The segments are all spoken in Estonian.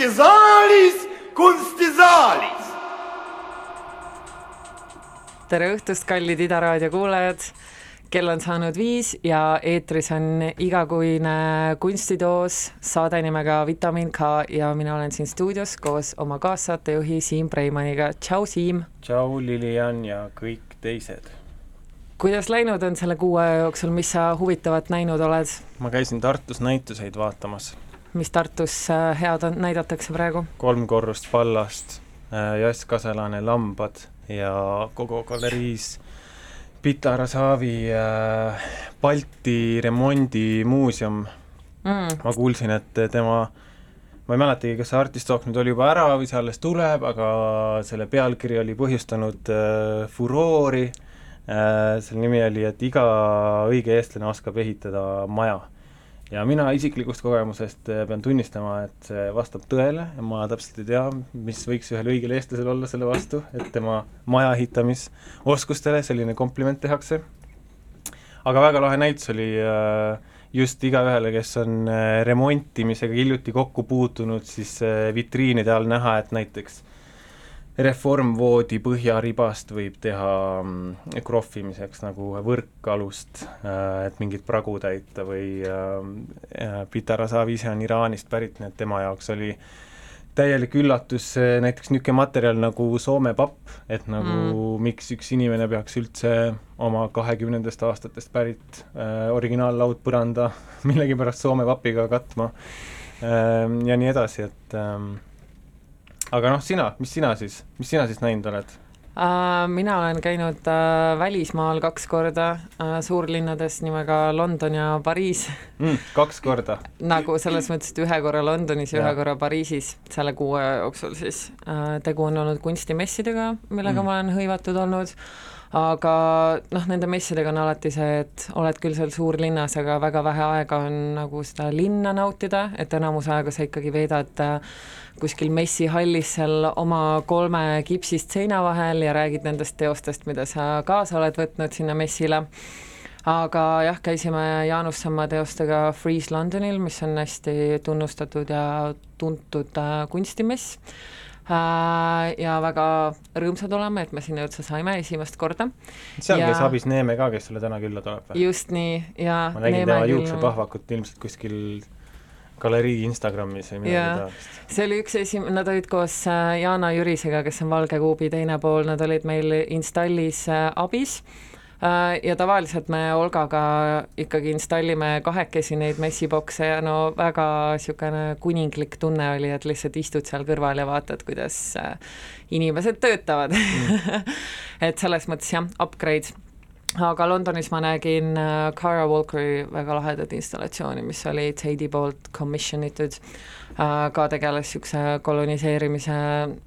kunstisaalis, kunstisaalis. tere õhtust, kallid Ida raadio kuulajad. kell on saanud viis ja eetris on igakuine kunstidoos saade nimega Vitamin K ja mina olen siin stuudios koos oma kaassaatejuhi Siim Preimaniga. tšau, Siim. tšau, Lilian ja kõik teised. kuidas läinud on selle kuu aja jooksul, mis sa huvitavat näinud oled? ma käisin Tartus näituseid vaatamas. Mis Tartus äh, head on, näidatakse praegu? kolm korrust Pallast, äh, Jass Kaselane Lambad ja kogu galeriis Pitara Saavi äh, Balti remondimuuseum. Mm.. ma kuulsin, et tema ma ei mäletagi, kas see Artist Talk nüüd oli juba ära või see alles tuleb, aga selle pealkiri oli põhjustanud äh, furoori äh,, selle nimi oli, et iga õige eestlane oskab ehitada maja ja mina isiklikust kogemusest eh, pean tunnistama, et see vastab tõele ma täpselt ei tea, mis võiks ühel õigel eestlasel olla selle vastu, et tema maja ehitamisoskustele selline kompliment tehakse. aga väga lahe näitus oli eh, just igaühele, kes on eh, remontimisega hiljuti kokku puutunud, siis vitriinide all näha, et näiteks reformvoodi põhjaribast võib teha mm, krohvimiseks nagu võrkalust, äh, et mingit pragu täita või äh, Pitarasav ise on Iraanist pärit, nii et tema jaoks oli täielik üllatus näiteks niisugune materjal nagu Soome papp, et nagu mm. miks üks inimene peaks üldse oma kahekümnendast aastatest pärit äh, originaallaudpõranda millegipärast Soome papiga katma äh, ja nii edasi, et äh, aga noh, sina, mis sina siis, mis sina siis näinud oled? Uh, mina olen käinud uh, välismaal kaks korda uh, suurlinnades nimega London ja Pariis mm,. kaks korda nagu selles mõttes, et ühe korra Londonis ja, ühe korra Pariisis selle kuu aja jooksul siis tegu on olnud kunstimessidega, millega mm. ma olen hõivatud olnud aga noh, nende messidega on alati see, et oled küll seal suurlinnas, aga väga vähe aega on nagu seda linna nautida, et enamus aega sa ikkagi veedad kuskil messihallis seal oma kolme kipsist seina vahel ja räägid nendest teostest, mida sa kaasa oled võtnud sinna messile. Aga jah, käisime Jaanus Samma teostega Freeze Londonil, mis on hästi tunnustatud ja tuntud äh, kunstimess Äh, ja väga rõõmsad oleme, et me sinna üldse saime esimest korda. seal ja... käis abis Neeme ka, kes sulle täna külla tuleb või? just nii, ja ma nägin Neeme tema juuksepahvakut ilmselt kuskil galerii Instagramis või midagi taolist. see oli üks esim-, nad olid koos äh, Jana Jürisega, kes on Valge Kuubi teine pool, nad olid meil installis äh, abis Äh, ja tavaliselt me Olgaga ikkagi installime kahekesi neid messibokse ja no väga niisugune kuninglik tunne oli, et lihtsalt istud seal kõrval ja vaatad, kuidas äh, inimesed töötavad. Mm. et selles mõttes jah, upgrade aga Londonis ma nägin äh, Cara Walkeri väga lahedat installatsiooni, mis oli Teidi poolt commission itud, ka tegeles niisuguse koloniseerimise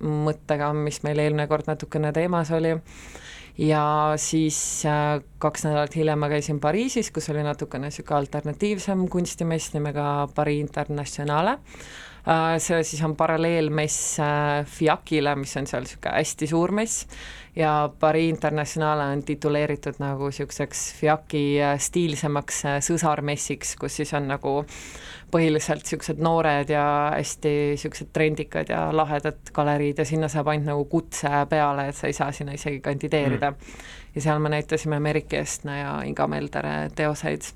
mõttega, mis meil eelmine kord natukene teemas oli ja siis äh, kaks nädalat hiljem ma käisin Pariisis, kus oli natukene niisugune alternatiivsem kunstimess nimega Paris Internationale. Äh,, see siis on paralleelmess äh, FIAC-ile, mis on seal niisugune hästi suur mess, ja Paris Internationale on tituleeritud nagu niisuguseks FIAC-i äh, stiilsemaks äh, sõsarmessiks, kus siis on nagu põhiliselt niisugused noored ja hästi niisugused trendikad ja lahedad galeriid ja sinna saab ainult nagu kutse peale, et sa ei saa sinna isegi kandideerida mm. ja seal me näitasime Merike Estna ja Inga Meldere teoseid.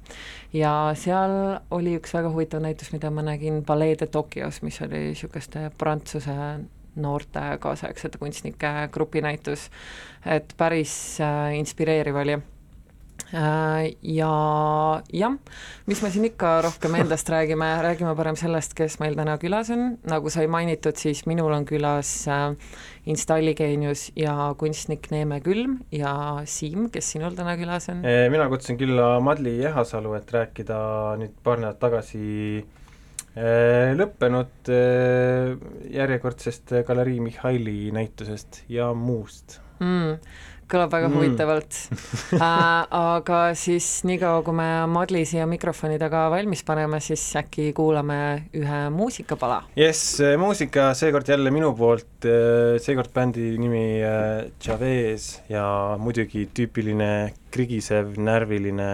ja seal oli üks väga huvitav näitus, mida ma nägin Ballet de Tokyos, mis oli niisuguste prantsuse noorte kaasaegsete kunstnike grupinäitus, et päris äh, inspireeriv oli ja jah, mis me siin ikka rohkem endast räägime, räägime parem sellest, kes meil täna külas on, nagu sai mainitud, siis minul on külas äh, installigeenius ja kunstnik Neeme Külm ja Siim, kes sinul täna külas on? mina kutsusin külla Madli Ehasalu, et rääkida nüüd paar nädalat tagasi äh, lõppenud järjekordsest Galerii Mihhaili näitusest ja muust. Mm kõlab väga mm. huvitavalt äh, aga siis niikaua, kui me Madli siia mikrofoni taga valmis paneme, siis äkki kuulame ühe muusikapala. jess, muusika seekord jälle minu poolt, äh, seekord bändi nimi äh, Chavez ja muidugi tüüpiline krigisev, närviline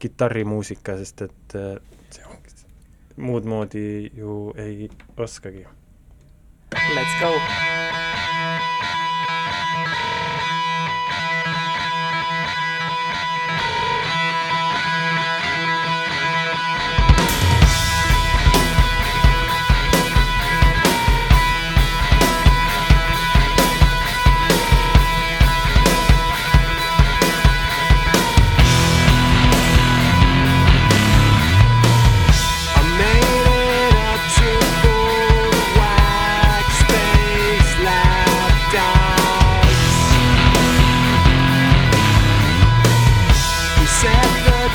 kitarrimuusika, sest et see ongi, muud moodi ju ei oskagi Let's go!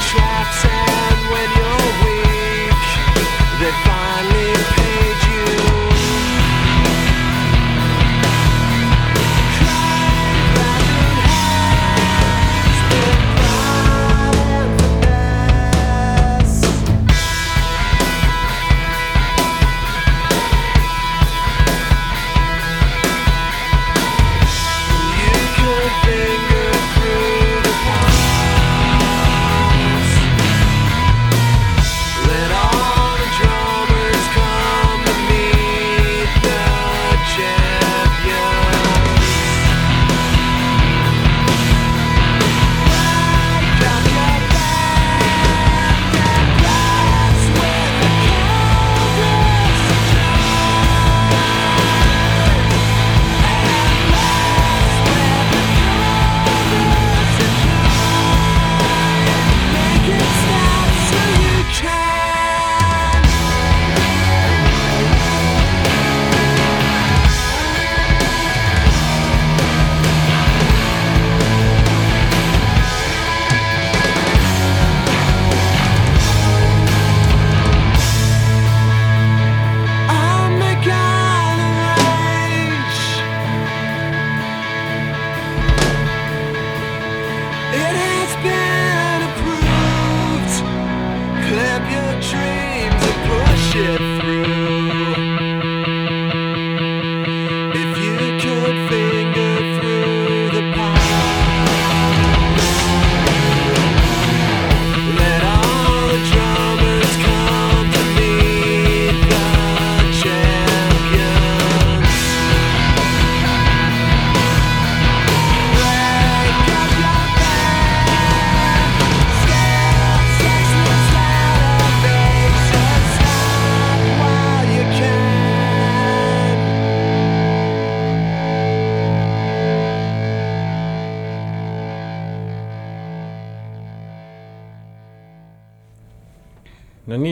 trapped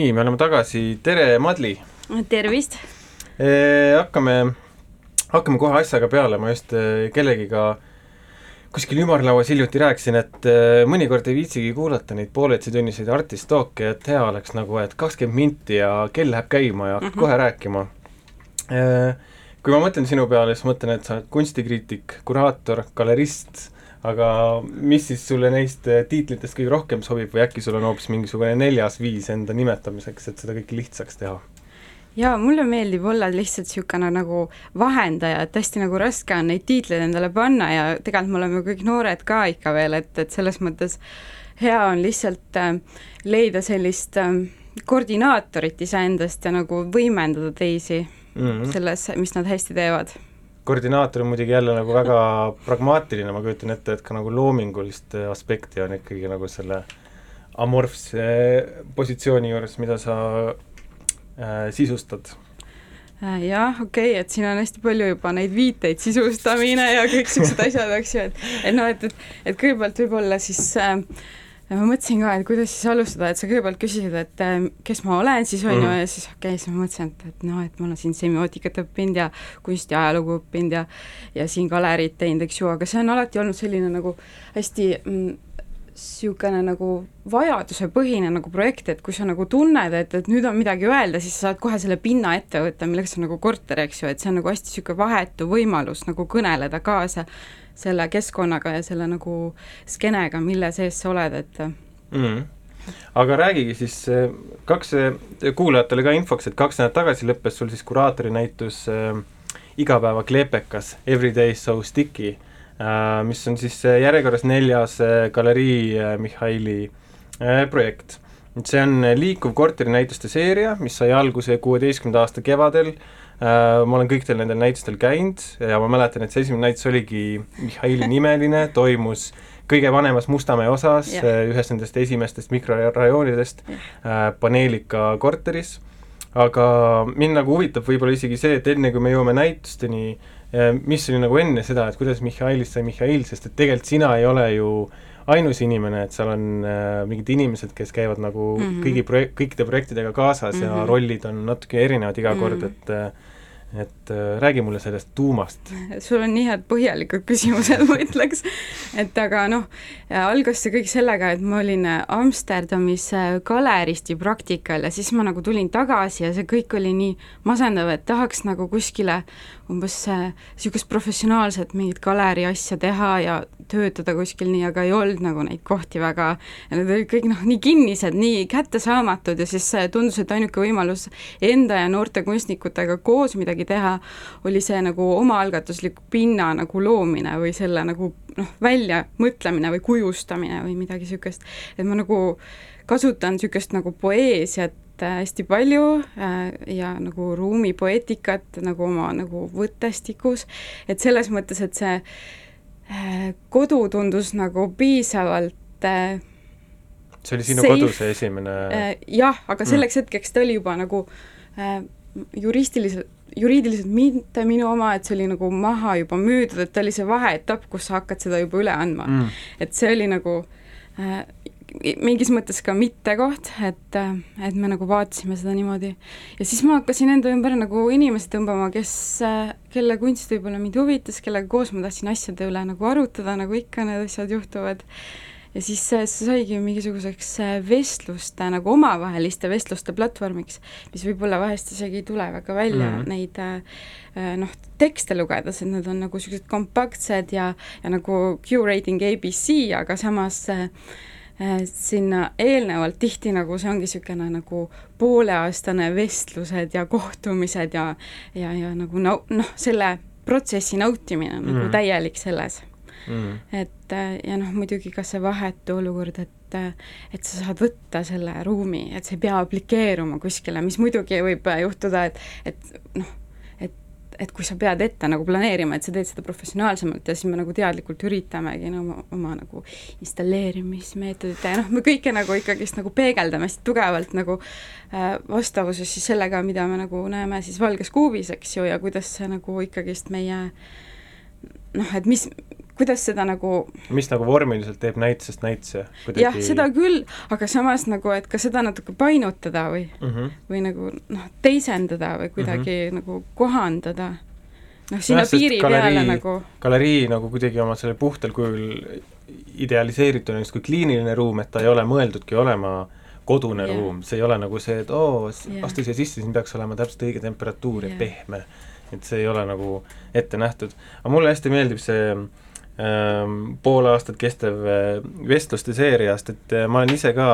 nii, me oleme tagasi, tere, Madli! tervist! hakkame, hakkame kohe asjaga peale, ma just kellegiga kuskil ümarlauas hiljuti rääkisin, et mõnikord ei viitsigi kuulata neid pooleteise-tunniseid artist talk'e, et hea oleks nagu, et kakskümmend minti ja kell läheb käima ja hakkad mm -hmm. kohe rääkima. Kui ma mõtlen sinu peale, siis mõtlen, et sa oled kunstikriitik, kuraator, galerist, aga mis siis sulle neist eh, tiitlitest kõige rohkem sobib või äkki sul on hoopis mingisugune neljas viis enda nimetamiseks, et seda kõike lihtsaks teha? jaa, mulle meeldib olla lihtsalt niisugune nagu vahendaja, et hästi nagu raske on neid tiitleid endale panna ja tegelikult me oleme kõik noored ka ikka veel, et, et selles mõttes hea on lihtsalt äh, leida sellist äh, koordinaatorit iseendast ja nagu võimendada teisi mm mm. -hmm. selles, mis nad hästi teevad. Koordinaator on muidugi jälle nagu väga pragmaatiline, ma kujutan ette, et ka nagu loomingulist aspekti on ikkagi nagu selle amorfse positsiooni juures, mida sa äh, sisustad. Äh, jah, okei okay,, et siin on hästi palju juba neid viiteid, sisustamine ja kõik niisugused asjad, eks ju, et et noh, et, et et kõigepealt võib-olla siis äh, ma mõtlesin ka, et kuidas siis alustada, et sa kõigepealt küsisid, et äh, kes ma olen siis, on ju, Mhm. ja siis okei okay,, siis ma mõtlesin, et, et noh, et ma olen siin semiootikat õppinud ja kunstiajalugu õppinud ja ja siin galeriid teinud, eks ju, aga see on alati olnud selline nagu hästi niisugune nagu vajadusepõhine nagu projekt, et kui sa nagu tunned, et, et nüüd on midagi öelda, siis sa saad kohe selle pinna ette võtta, milleks on nagu korter, eks ju, et see on nagu hästi niisugune vahetu võimalus nagu kõneleda kaasa selle keskkonnaga ja selle nagu skeenega, mille sees sa oled, et mm. aga räägigi siis, kaks, kuulajatele ka infoks, et kaks nädalat tagasi lõppes sul siis kuraatori näitus äh, Igapäeva kleepekas Everyday so sticky äh,, mis on siis järjekorras neljas äh, galerii äh, Mihhaili äh, projekt. et see on liikuv korterinäituste seeria, mis sai alguse kuueteistkümnenda aasta kevadel. Äh, ma olen kõikidel nendel näitustel käinud ja ma mäletan, et see esimene näitus oligi Mihhaili nimeline, toimus kõige vanemas Mustamäe osas, ühes nendest esimestest mikrorajoonidest, äh, Paneelika korteris, aga mind nagu huvitab võib-olla isegi see, et enne kui me jõuame näitusteni, mis oli nagu enne seda, et kuidas Mihhailist sai Mihhail, sest et tegelikult sina ei ole ju ainus inimene, et seal on äh, mingid inimesed, kes käivad nagu mm. -hmm. kõigi projek-, kõikide projektidega kaasas mm -hmm. ja Mhm. rollid on natuke erinevad iga kord mm, -hmm. et äh, et äh, räägi mulle sellest tuumast. sul on nii head põhjalikud küsimused, ma ütleks. et aga noh, algas see kõik sellega, et ma olin Amsterdamis äh, galeristi praktikal ja siis ma nagu tulin tagasi ja see kõik oli nii masendav, et tahaks nagu kuskile umbes niisugust professionaalset mingit galeri asja teha ja töötada kuskil nii, aga ei olnud nagu neid kohti väga need olid kõik noh, nii kinnised, nii kättesaamatud ja siis äh, tundus, et ainuke võimalus enda ja noorte kunstnikutega koos midagi teha, oli see nagu omaalgatusliku pinna nagu loomine või selle nagu noh, väljamõtlemine või kujustamine või midagi niisugust. et ma nagu kasutan niisugust nagu poeesiat äh, hästi palju äh, ja nagu ruumipoeetikat nagu oma nagu võttestikus, et selles mõttes, et see äh, kodu tundus nagu piisavalt äh, see oli sinu Safe. kodu, see esimene Äh, jah, aga selleks hetkeks ta oli juba nagu äh, juristiliselt, juriidiliselt mitte minu oma, et see oli nagu maha juba müüdud, et ta oli see vaheetapp, kus sa hakkad seda juba üle andma mm. et see oli nagu äh, mingis mõttes ka mittekoht, et, äh, et me nagu vaatasime seda niimoodi. ja siis ma hakkasin enda ümber nagu inimesi tõmbama, kes, kelle kunst võib-olla mind huvitas, kellega koos ma tahtsin asjade üle nagu arutada, nagu ikka need asjad juhtuvad. ja siis see, saigi mingisuguseks äh, vestluste, nagu omavaheliste vestluste platvormiks, mis võib-olla vahest isegi ei tule väga välja mm. -hmm. neid äh, noh, tekste lugedes, et nad on nagu niisugused kompaktsed ja, ja nagu curating abc, aga samas äh, äh, sinna eelnevalt tihti nagu see ongi niisugune nagu pooleaastane vestlused ja kohtumised ja ja, ja nagu noh, selle protsessi nautimine on mm. nagu Mm. täielik selles Mm. et äh, ja noh, muidugi ka see vahetu olukord, et äh, et sa saad võtta selle ruumi, et see ei pea aplikeeruma kuskile, mis muidugi võib äh, juhtuda, et, et noh, et, et kui sa pead ette nagu planeerima, et sa teed seda professionaalsemalt ja siis me nagu teadlikult üritamegi no, oma, oma nagu installeerimismeetodite ja noh, me kõike nagu ikkagist nagu peegeldame hästi tugevalt nagu äh, vastavuses siis sellega, mida me nagu näeme siis Valges kuubis, eks ju, ja kuidas see nagu ikkagist meie noh, et mis, kuidas seda nagu mis nagu vormiliselt teeb näitusest näituse jah, seda küll, aga samas nagu, et ka seda natuke painutada või, mm. -hmm. või nagu noh, teisendada või kuidagi mm -hmm. nagu kohandada. noh, sinna sest piiri galerii- peale nagu galerii nagu kuidagi oma selle puhtal kujul idealiseerituna justkui kliiniline ruum, et ta ei ole mõeldudki olema kodune yeah. ruum, see ei ole nagu see, et oo, Jah. astu siia sisse, siin peaks olema täpselt õige temperatuur ja Jah. pehme. et see ei ole nagu ette nähtud. aga mulle hästi meeldib see ähm, pool aastat kestev äh, vestluste seeria, sest et äh, ma olen ise ka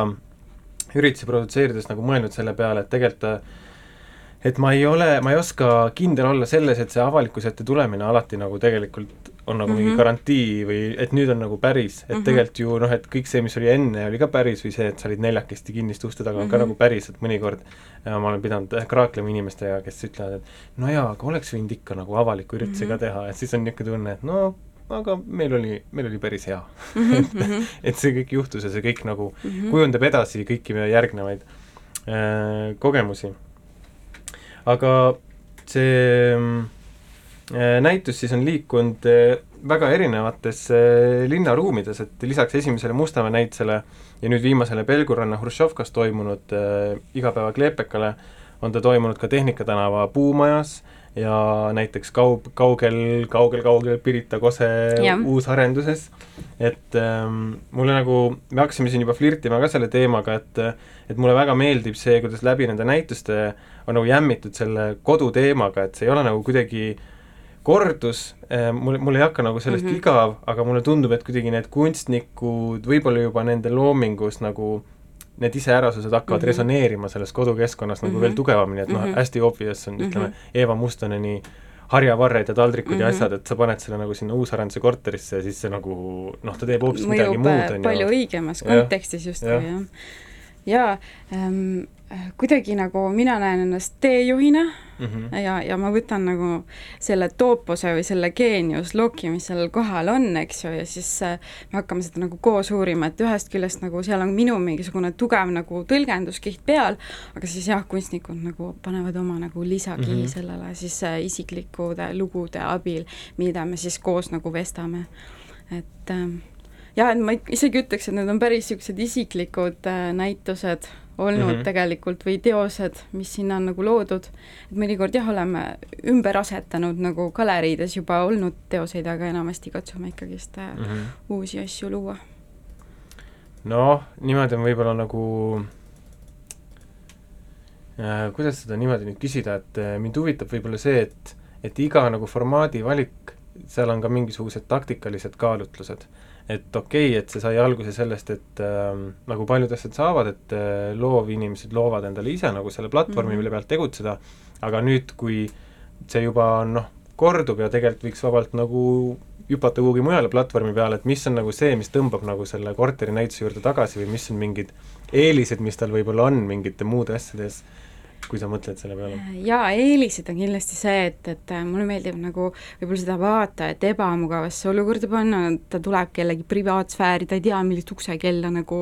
üritusi produtseerides nagu mõelnud selle peale, et tegelikult äh, et ma ei ole, ma ei oska kindel olla selles, et see avalikkuse ette tulemine alati nagu tegelikult on nagu mm -hmm. mingi Mhm. garantii või et nüüd on nagu päris, et mm. -hmm. tegelikult ju noh, et kõik see, mis oli enne, oli ka päris või see, et sa olid neljakesti kinniste uste taga, on ka Mhm. nagu päris, et mõnikord ja ma olen pidanud äh, kraaklema inimestega, kes ütlevad, et no jaa, aga oleks võinud ikka nagu avaliku ürituse mm -hmm. ka Mhm. teha, et siis on niisugune tunne, et no aga meil oli, meil oli päris hea mm. -hmm. et see kõik juhtus ja see kõik nagu Mm -hmm. kujundab edasi kõiki meie järgnevaid äh, kogemusi. aga see äh, näitus siis on liikunud äh, väga erinevates äh, linnaruumides, et lisaks esimesele Mustamäe näitusele ja nüüd viimasele Pelguranna Hruštšovkas toimunud äh, igapäeva kleepekale on ta toimunud ka Tehnika tänava Puumajas ja näiteks kaug-, kaugel, kaugel, kaugel Pirita Kose Jah. uusarenduses. et ähm, mulle nagu, me hakkasime siin juba flirtima ka selle teemaga, et et mulle väga meeldib see, kuidas läbi nende näituste on nagu jämmitud selle koduteemaga, et see ei ole nagu kuidagi kordus, mul, mul ei hakka nagu sellest mm. -hmm. igav, aga mulle tundub, et kuidagi need kunstnikud võib-olla juba nende loomingus nagu need iseärasused hakkavad mm Mhm. -hmm. resoneerima selles kodukeskkonnas nagu Mhm. veel tugevamini, et noh mm Mhm. -hmm., hästi obvious on mm, -hmm. ütleme, Mhm. Eeva Mustoneni harjavarred ja taldrikud mm -hmm. ja Mhm. asjad, et sa paned selle nagu sinna uusarenduse korterisse ja siis see nagu noh, ta teeb hoopis midagi muud, äh, on palju ju. õigemas Jah. kontekstis justkui, Jah. jah. Jaa ähm,, kuidagi nagu mina näen ennast teejuhina mm. -hmm. ja, ja ma võtan nagu selle toopose või selle geeniusloki, mis seal kohal on, eks ju, ja siis äh, me hakkame seda nagu koos uurima, et ühest küljest nagu seal on minu mingisugune tugev nagu tõlgenduskiht peal, aga siis jah, kunstnikud nagu panevad oma nagu lisakihi mm. -hmm. sellele siis äh, isiklikude lugude abil, mida me siis koos nagu vestame. et ähm, jah, et ma isegi ütleks, et need on päris niisugused isiklikud äh, näitused olnud mm. -hmm. tegelikult või teosed, mis sinna on nagu loodud, et mõnikord jah, oleme ümber asetanud nagu galeriides juba olnud teoseid, aga enamasti katsume ikkagist Mm -hmm. uusi asju luua. noh, niimoodi on võib-olla nagu äh, kuidas seda niimoodi nüüd küsida, et äh, mind huvitab võib-olla see, et et iga nagu formaadi valik, seal on ka mingisugused taktikalised kaalutlused. Et okei okay,, et see sai alguse sellest, et äh, nagu paljud asjad saavad, et äh, loovinimesed loovad endale ise nagu selle platvormi mm. -hmm. mille pealt tegutseda, aga nüüd, kui see juba on noh, kordub ja tegelikult võiks vabalt nagu hüpata kuhugi mujale platvormi peale, et mis on nagu see, mis tõmbab nagu selle korteri näituse juurde tagasi või mis on mingid eelised, mis tal võib-olla on mingite muude asjades, kui sa mõtled selle peale? jaa, eelised on kindlasti see, et, et äh, mulle meeldib nagu võib-olla seda vaatajat ebamugavasse olukorda panna, ta tuleb kellegi privaatsfääri, ta ei tea, millist uksekella nagu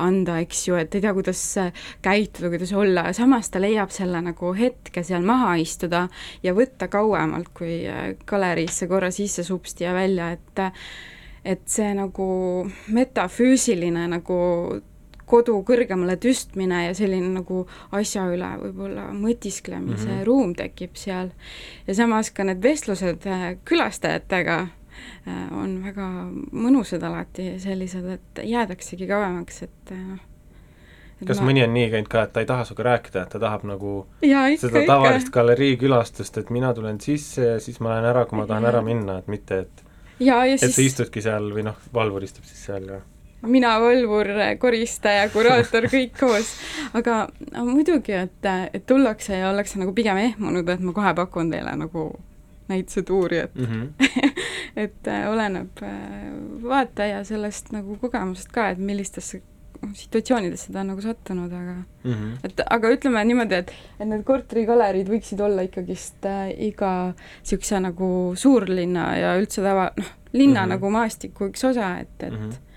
anda, eks ju, et ei tea, kuidas äh, käituda, kuidas olla samas ta leiab selle nagu hetke seal maha istuda ja võtta kauemalt kui äh, galeriisse korra sisse supsti ja välja, et et see nagu metafüüsiline nagu kodu kõrgemale tõstmine ja selline nagu asja üle võib-olla mõtisklemise mm. -hmm. ruum tekib seal. ja samas ka need vestlused äh, külastajatega äh, on väga mõnusad alati sellised, et jäädaksegi kauemaks, et äh, noh. kas mõni on nii käinud ka, et ta ei taha sinuga rääkida, et ta tahab nagu jaa, ikka, seda tavalist. galerii külastust, et mina tulen sisse ja siis ma lähen ära, kui ma tahan ära minna, et mitte, et jaa, ja et sa siis istudki seal või noh, valvur istub siis seal ja mina, valvur, koristaja, kuraator, kõik koos. aga muidugi, et, et tullakse ja ollakse nagu pigem ehmunud, et ma kohe pakun teile nagu näitusetuuri, et mm. -hmm. et äh, oleneb äh, vaataja sellest nagu kogemusest ka, et millistesse situatsioonidesse ta on nagu sattunud, aga Mm -hmm. et aga ütleme niimoodi, et, et need korterigaleriid võiksid olla ikkagist äh, iga niisuguse nagu suurlinna ja üldse tava, noh, linna mm. -hmm. nagu maastiku üks osa, et, et mm. -hmm.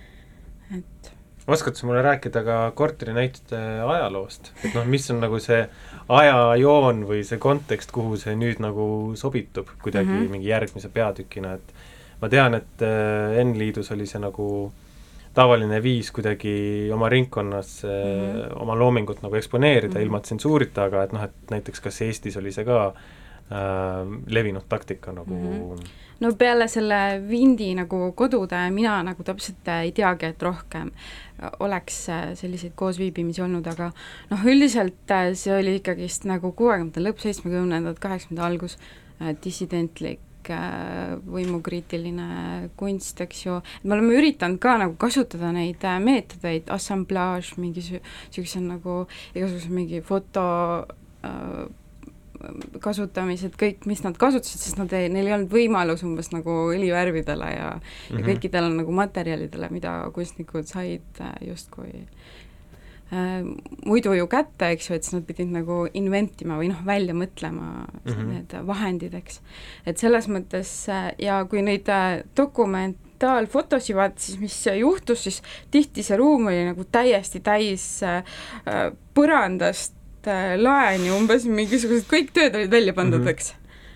Oskad sa mulle rääkida ka korterinäituste ajaloost, et noh, mis on nagu see ajajoon või see kontekst, kuhu see nüüd nagu sobitub kuidagi mm. -hmm. mingi järgmise peatükina, et ma tean, et äh, N-liidus oli see nagu tavaline viis kuidagi oma ringkonnas mm. -hmm. oma loomingut nagu eksponeerida mm. -hmm. ilma tsensuurita, aga et noh, et näiteks kas Eestis oli see ka äh, levinud taktika nagu mm. -hmm. No peale selle Vindi nagu kodude mina nagu täpselt ei teagi, et rohkem oleks äh, selliseid koosviibimisi olnud, aga noh, üldiselt äh, see oli ikkagist nagu kuuekümnendate lõpp, seitsmekümnendad, kaheksakümnendate algus, dissidentlik äh, võimukriitiline kunst, eks ju, me oleme üritanud ka nagu kasutada neid äh, meetodeid, assamblaaž, mingi niisugused nagu igasugused mingi foto äh, kasutamised, kõik, mis nad kasutasid, sest nad ei, neil ei olnud võimalus umbes nagu helivärvidele ja mm, -hmm. ja kõikidele nagu materjalidele, mida kunstnikud said äh, justkui äh, muidu ju kätte, eks ju, et siis nad pidid nagu inventima või noh, välja mõtlema mm Mhm. -hmm. need vahendid, eks. et selles mõttes äh, ja kui neid äh, dokumentaalfotosid vaadata, siis mis juhtus, siis tihti see ruum oli nagu täiesti täis äh, äh, põrandast äh, laeni umbes mingisugused, kõik tööd olid välja pandud mm. -hmm. eks.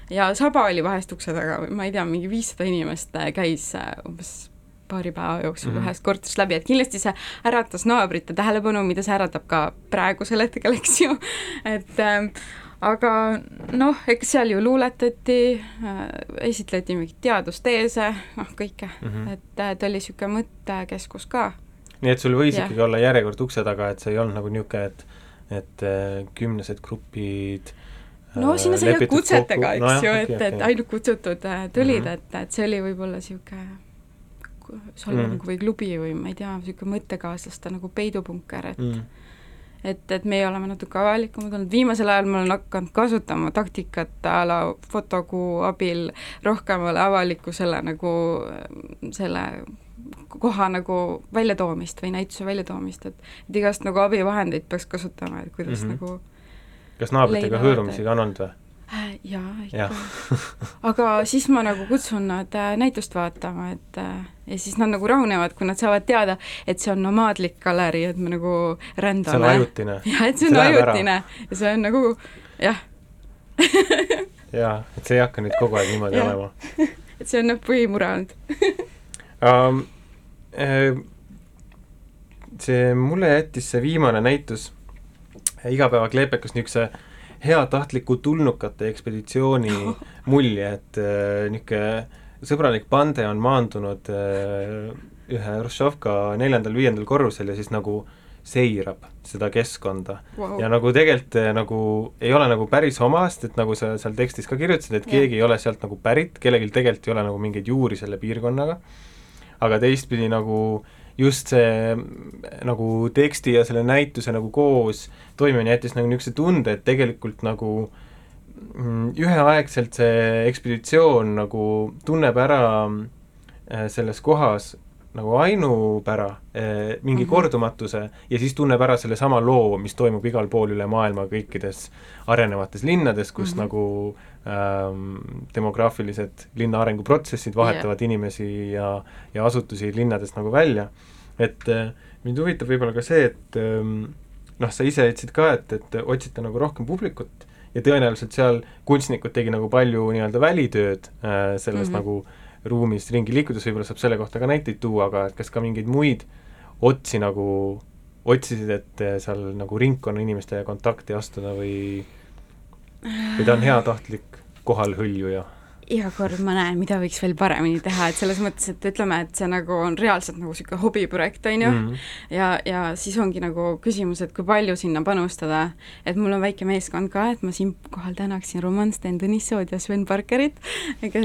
ja saba oli vahest ukse taga ma ei tea, mingi viissada inimest äh, käis äh, umbes paari päeva jooksul mm. -hmm. ühest korterist läbi, et kindlasti see äratas naabrite tähelepanu, mida see äratab ka praegusel hetkel, eks ju, et äh, aga noh, eks seal ju luuletati äh,, esitleti mingeid teadusteese, noh kõike mm. -hmm. et äh, ta oli niisugune mõttekeskus ka. nii et sul võis Jah. ikkagi olla järjekord ukse taga, et see ei olnud nagu niisugune, et et äh, kümnesed grupid no äh, sinna sai ka kutsetega, eks ju, nojah, et okei, et okei. ainult kutsutud äh, tulid mm. -hmm. et, et see oli võib-olla niisugune salvang Mm. või klubi või ma ei tea, niisugune mõttekaaslaste nagu peidupunker, et mm. et, et meie oleme natuke avalikumad olnud, viimasel ajal ma olen hakanud kasutama taktikat a la fotokuu abil rohkemale avalikkusele nagu selle koha nagu väljatoomist või näituse väljatoomist, et et igast nagu abivahendeid peaks kasutama, et kuidas mm -hmm. nagu kas naabritega hõõrumisi ka on olnud või? äh, jaa, ikka jah, aga siis ma nagu kutsun nad äh, näitust vaatama, et äh, ja siis nad nagu rahunevad, kui nad saavad teada, et see on nomaadlik galerii, et me nagu see on rändame. ajutine. jah, et see on See ajutine ja see on nagu jah, jaa, et see ei hakka nüüd kogu aeg niimoodi olema et see on noh, põhimure olnud. um,. see, mulle jättis see viimane näitus igapäevakleepekas niisuguse heatahtliku tulnukate ekspeditsiooni mulje, et äh, niisugune sõbralik pande on maandunud ühe Hruštšovka neljandal-viiendal korrusel ja siis nagu seirab seda keskkonda Wow. ja nagu tegelikult eh, nagu ei ole nagu päris omast, et nagu sa seal tekstis ka kirjutasid, et keegi ei ole sealt nagu pärit, kellelgi tegelikult ei ole nagu mingeid juuri selle piirkonnaga, aga teistpidi nagu just see nagu teksti ja selle näituse nagu koos toimimine jättis nagu niisuguse tunde, et tegelikult nagu mm, üheaegselt see ekspeditsioon nagu tunneb ära äh, selles kohas nagu ainupära, mingi mm. -hmm. kordumatuse ja siis tunneb ära sellesama loo, mis toimub igal pool üle maailma kõikides arenevates linnades, kus mm. -hmm. nagu demograafilised linna arenguprotsessid vahetavad yeah. inimesi ja, ja asutusi linnadest nagu välja. et äh, mind huvitab võib-olla ka see, et ähm, noh, sa ise ütlesid ka, et, et otsite nagu rohkem publikut ja tõenäoliselt seal kunstnikud tegi nagu palju nii-öelda välitööd äh, selles mm. -hmm. nagu ruumis ringi liikudes, võib-olla saab selle kohta ka näiteid tuua, aga et kas ka mingeid muid otsi nagu otsisid, et eh, seal nagu ringkonna inimestega kontakti astuda või või ta on heatahtlik kohalhõljuja? iga kord ma näen, mida võiks veel paremini teha, et selles mõttes, et ütleme, et see nagu on reaalselt nagu niisugune hobiprojekt, on ju mm, Mhm. ja, ja siis ongi nagu küsimus, et kui palju sinna panustada, et mul on väike meeskond ka, et ma siinkohal tänaksin Roman Sten Tõnissood ja Sven Parkerit,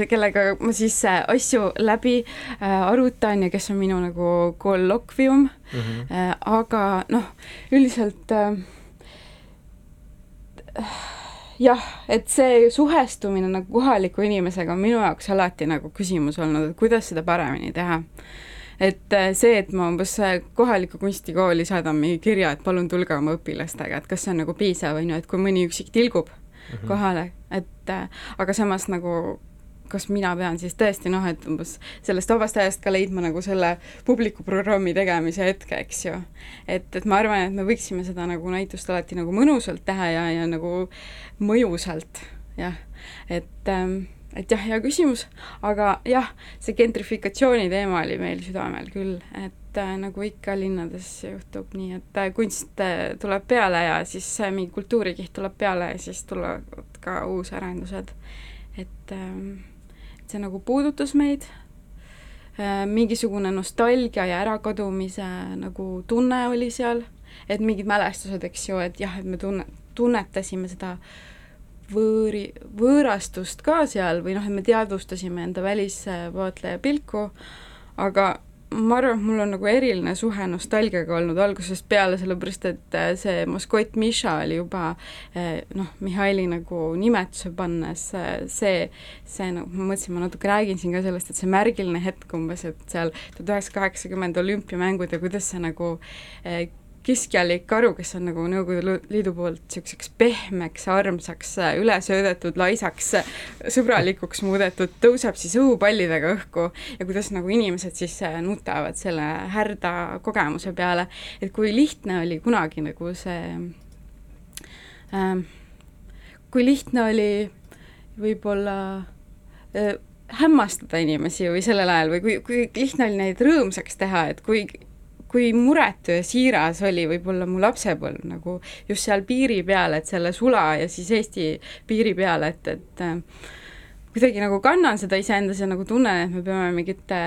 kellega ma siis äh, asju läbi äh, arutan ja kes on minu nagu kollokvium Mhm. äh, aga noh, üldiselt äh, jah, et see suhestumine nagu kohaliku inimesega on minu jaoks alati nagu küsimus olnud, et kuidas seda paremini teha. et äh, see, et ma umbes äh, kohalikku kunstikooli saadan mingi kirja, et palun tulge oma õpilastega, et kas see on nagu piisav, on ju, et kui mõni üksik tilgub Mhm. kohale, et äh, aga samas nagu kas mina pean siis tõesti noh, et umbes sellest vabast ajast ka leidma nagu selle publikuprogrammi tegemise hetke, eks ju. et, et ma arvan, et me võiksime seda nagu näitust alati nagu mõnusalt teha ja, ja nagu mõjusalt, jah. et ähm, et jah, hea küsimus, aga jah, see gentrifikatsiooni teema oli meil südamel küll, et äh, nagu ikka linnades juhtub nii, et äh, kunst äh, tuleb peale ja siis äh, mingi kultuurikiht tuleb peale ja siis tulevad ka uusarendused. et et see nagu puudutas meid. Äh,, mingisugune nostalgia ja ärakadumise nagu tunne oli seal, et mingid mälestused, eks ju, et jah, et me tunne, tunnetasime seda võõri, võõrastust ka seal või noh, et me teadvustasime enda välisvaatleja pilku, aga ma arvan, et mul on nagu eriline suhe nostalgiaga olnud algusest peale, sellepärast et äh, see Moskvot Miša oli juba äh, noh, Mihhaili nagu nimetuse pannes äh, see, see nagu, ma mõtlesin, ma natuke räägin siin ka sellest, et see märgiline hetk umbes, et seal tuhat üheksasada kaheksakümmend olümpiamängud ja kuidas see nagu keskjalik karu, kes on nagu Nõukogude Liidu poolt niisuguseks pehmeks, armsaks, üle söödetud, laisaks, sõbralikuks muudetud, tõuseb siis õhupallidega õhku ja kuidas nagu inimesed siis äh, nutavad selle härda kogemuse peale, et kui lihtne oli kunagi nagu see äh, kui lihtne oli võib-olla äh, hämmastada inimesi või sellel ajal või kui, kui lihtne oli neid rõõmsaks teha, et kui kui muretu ja siiras oli võib-olla mu lapsepõlv nagu just seal piiri peal, et selle Sula ja siis Eesti piiri peal, et, et äh, kuidagi nagu kannan seda iseendas ja nagu tunnen, et me peame mingite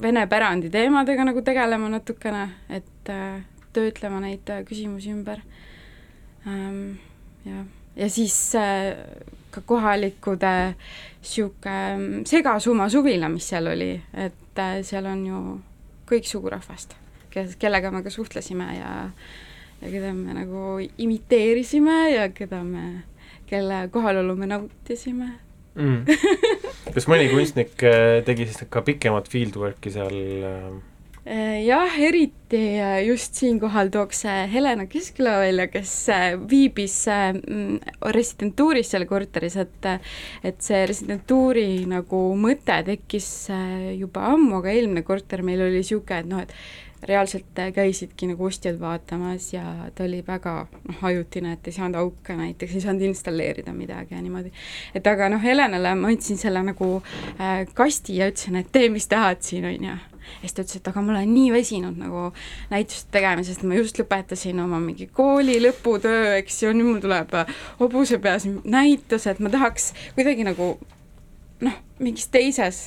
vene pärandi teemadega nagu tegelema natukene, et äh, töötlema neid äh, küsimusi ümber ähm,. ja, ja siis äh, ka kohalikud niisugune segasuma suvila, mis seal oli, et äh, seal on ju kõik sugurahvast, kes, kellega me ka suhtlesime ja ja keda me nagu imiteerisime ja keda me, kelle kohalolu me nautisime mm. kas mõni kunstnik äh, tegi siis ka pikemat fieldwork'i seal äh, jah, eriti äh, just siinkohal tooks äh, Helena Keskküla välja, kes viibis mm, residentuuris seal korteris, et et see residentuuri nagu mõte tekkis juba ammu, aga eelmine korter meil oli niisugune, et noh, et reaalselt käisidki nagu ostjad vaatamas ja ta oli väga noh, ajutine, et ei saanud auke näiteks, ei saanud installeerida midagi ja niimoodi. et aga noh, Helenale ma andsin selle nagu äh, kasti ja ütlesin, et tee, mis tahad siin, on ju ja siis ta ütles, et aga ma olen nii väsinud nagu näituste tegemisest, ma just lõpetasin oma mingi kooli lõputöö, eks ju, nüüd mul tuleb hobuse peas näitus, et ma tahaks kuidagi nagu noh, mingis teises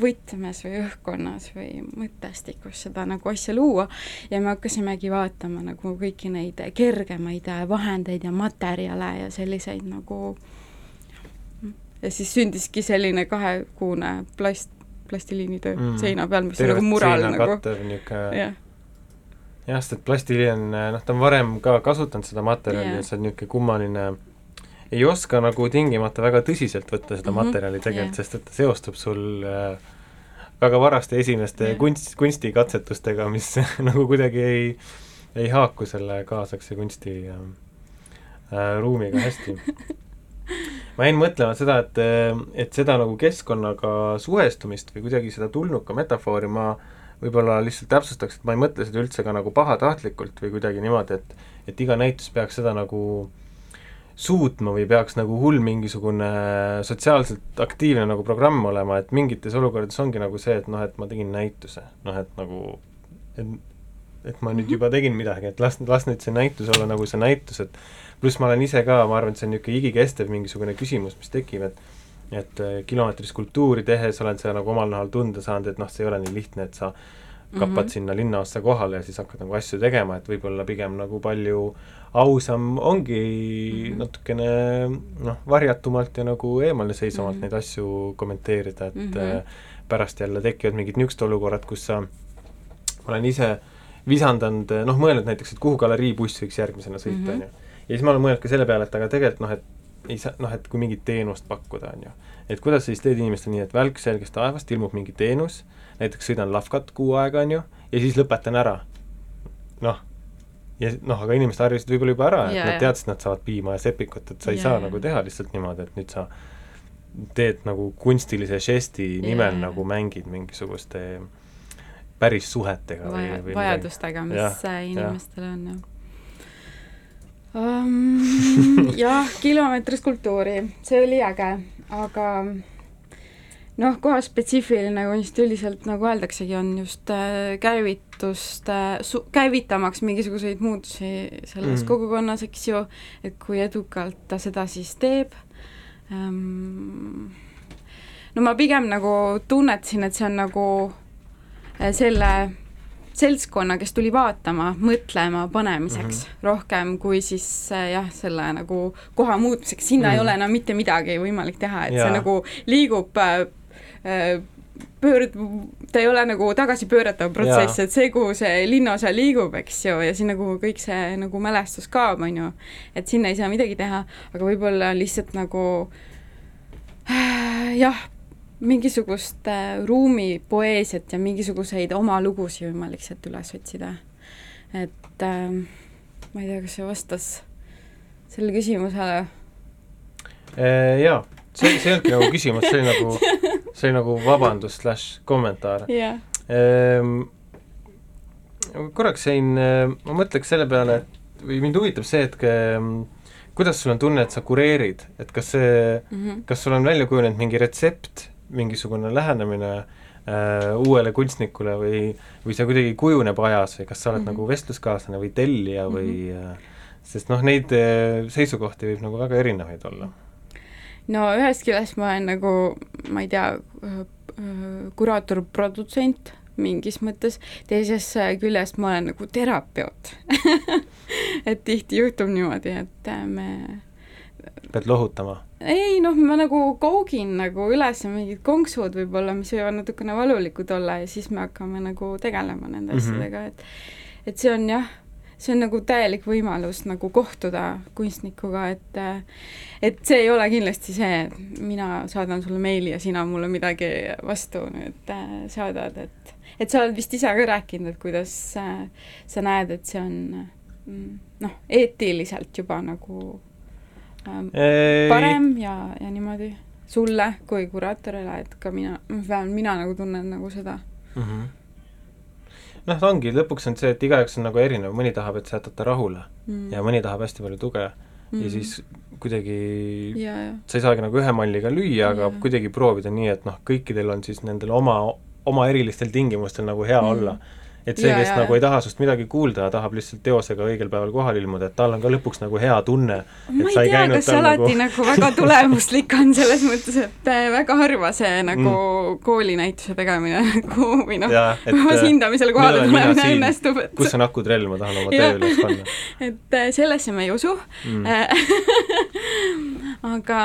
võtmes või õhkkonnas või mõttestikus seda nagu asja luua. Ja me hakkasimegi vaatama nagu kõiki neid kergemaid vahendeid ja materjale ja selliseid nagu ja siis sündiski selline kahekuune plast, plastiliinitöö mm. seina peal, mis on nagu mural nagu. niisugune jah, jah, sest et plastiliin, noh, ta on varem ka kasutanud seda materjali yeah. see on niisugune kummaline, ei oska nagu tingimata väga tõsiselt võtta seda mm -hmm. materjali tegelikult yeah., sest et ta seostub sul äh, väga varaste esimeste yeah. kunst, kunstikatsetustega, mis nagu kuidagi ei, ei haaku selle kaasaegse kunsti äh, äh, ruumiga hästi ma jäin mõtlema seda, et, et seda nagu keskkonnaga suhestumist või kuidagi seda tulnuka metafoori ma võib-olla lihtsalt täpsustaks, et ma ei mõtle seda üldse ka nagu pahatahtlikult või kuidagi niimoodi, et et iga näitus peaks seda nagu suutma või peaks nagu hull mingisugune sotsiaalselt aktiivne nagu programm olema, et mingites olukordades ongi nagu see, et noh, et ma tegin näituse, noh et nagu et, et ma nüüd Mhm. juba tegin midagi, et las, las nüüd see näitus olla nagu see näitus, et pluss ma olen ise ka, ma arvan, et see on niisugune igikestev mingisugune küsimus, mis tekib, et et äh, kilomeetris kultuuri tehes olen seda nagu omal nahal tunda saanud, et noh, see ei ole nii lihtne, et sa kappad mm Mhm. -hmm. sinna linnaossa kohale ja siis hakkad nagu asju tegema, et võib-olla pigem nagu palju ausam ongi mm Mhm. -hmm. natukene noh, varjatumalt ja nagu eemaleseisvamalt mm Mhm. -hmm. neid asju kommenteerida, et mm Mhm. -hmm. pärast jälle tekivad mingid niisugused olukorrad, kus sa, ma olen ise visandanud, noh, mõelnud näiteks, et kuhu galeriibuss võiks järgmisena sõita, Mhm. on ju. ja siis ma olen mõelnud ka selle peale, et aga tegelikult noh, et ei saa, noh, et kui mingit teenust pakkuda, on ju. et kuidas sa siis teed inimestele nii, et välk selgest taevast ilmub mingi teenus, näiteks sõidan Lavkat kuu aega, on ju, ja siis lõpetan ära. noh, ja noh, aga inimesed harjusid võib-olla juba ära, et Jaa, nad teadsid, nad saavad piima ja sepikut, et sa ei Jaa, saa jaa. nagu teha lihtsalt niimoodi, et nüüd sa teed nagu kunstilise žesti nimel Jaa. nagu mängid mingisuguste päris suhetega või, vaja, või vajadustega, mis jah. inimestel on, jah um, jah, kilomeetris kultuuri, see oli äge, aga noh, koha spetsiifiline kunst üldiselt nagu öeldaksegi, on just äh, käivitust äh, käivitamaks mingisuguseid muutusi selles mm. kogukonnas, eks ju, et kui edukalt ta seda siis teeb um, no ma pigem nagu tunnetasin, et see on nagu äh, selle seltskonna, kes tuli vaatama, mõtlema panemiseks mm -hmm. rohkem kui siis äh, jah, selle nagu koha muutmiseks, sinna mm -hmm. ei Mhm. ole enam mitte midagi võimalik teha, et Jaa. see nagu liigub äh, äh, pöörd-, ta ei ole nagu tagasipööratav protsess, et see, kuhu see linnaosa liigub, eks ju, ja sinna, kuhu kõik see nagu mälestus kaob, on ju, et sinna ei saa midagi teha, aga võib-olla lihtsalt nagu jah, mingisugust äh, ruumipoeesiat ja mingisuguseid oma lugusid võimalik sealt üles otsida. et äh, ma ei tea, kas see vastas sellele küsimusele. Äh, jaa, see, see ei olnudki nagu küsimus, see oli nagu, see oli nagu vabandus slaš kommentaar ehm,. korraks jäin, ma mõtleks selle peale, et või mind huvitab see, et ke, kuidas sul on tunne, et sa kureerid, et kas see, Mhm. kas sul on välja kujunenud mingi retsept, mingisugune lähenemine äh, uuele kunstnikule või, või see kuidagi kujuneb ajas või kas sa oled mm. -hmm. nagu vestluskaaslane või tellija või äh, sest noh, neid äh, seisukohti võib nagu väga erinevaid olla. no ühest küljest ma olen nagu, ma ei tea, kuraator, produtsent mingis mõttes, teisest küljest ma olen nagu terapeut et tihti juhtub niimoodi, et äh, me pead lohutama. Ei noh, ma nagu koogin nagu üles mingid konksud võib-olla, mis võivad natukene valulikud olla ja siis me hakkame nagu tegelema nende Mhm. asjadega, et et see on jah, see on nagu täielik võimalus nagu kohtuda kunstnikuga, et et see ei ole kindlasti see, et mina saadan sulle meili ja sina mulle midagi vastu nüüd äh, saadad, et et sa oled vist ise ka rääkinud, et kuidas äh, sa näed, et see on mm, noh, eetiliselt juba nagu parem ja, ja niimoodi sulle kui kuraatorile, et ka mina, vähemalt mina nagu tunnen nagu seda mm. -hmm noh, ta ongi, lõpuks on see, et igaüks on nagu erinev, mõni tahab, et sa jätad ta rahule mm. ja mõni tahab hästi palju tuge mm. ja siis kuidagi ja, ja. sa ei saagi nagu ühe malliga lüüa, aga Jaa. kuidagi proovida nii, et noh, kõikidel on siis nendel oma, oma erilistel tingimustel nagu hea mm. olla. Et see, kes jaa, nagu jaa. ei taha sinust midagi kuulda, tahab lihtsalt teosega õigel päeval kohale ilmuda, et tal on ka lõpuks nagu hea tunne. ma ei tea, kas see alati nagu väga tulemuslik on, selles mõttes, et äh, väga harva see nagu mm. koolinäituse tegemine nagu või noh, vähemalt äh, hindamisele kohale tulemine õnnestub, et kus on akutrell, ma tahan oma töö üles panna et äh, sellesse ma ei usu mm.. aga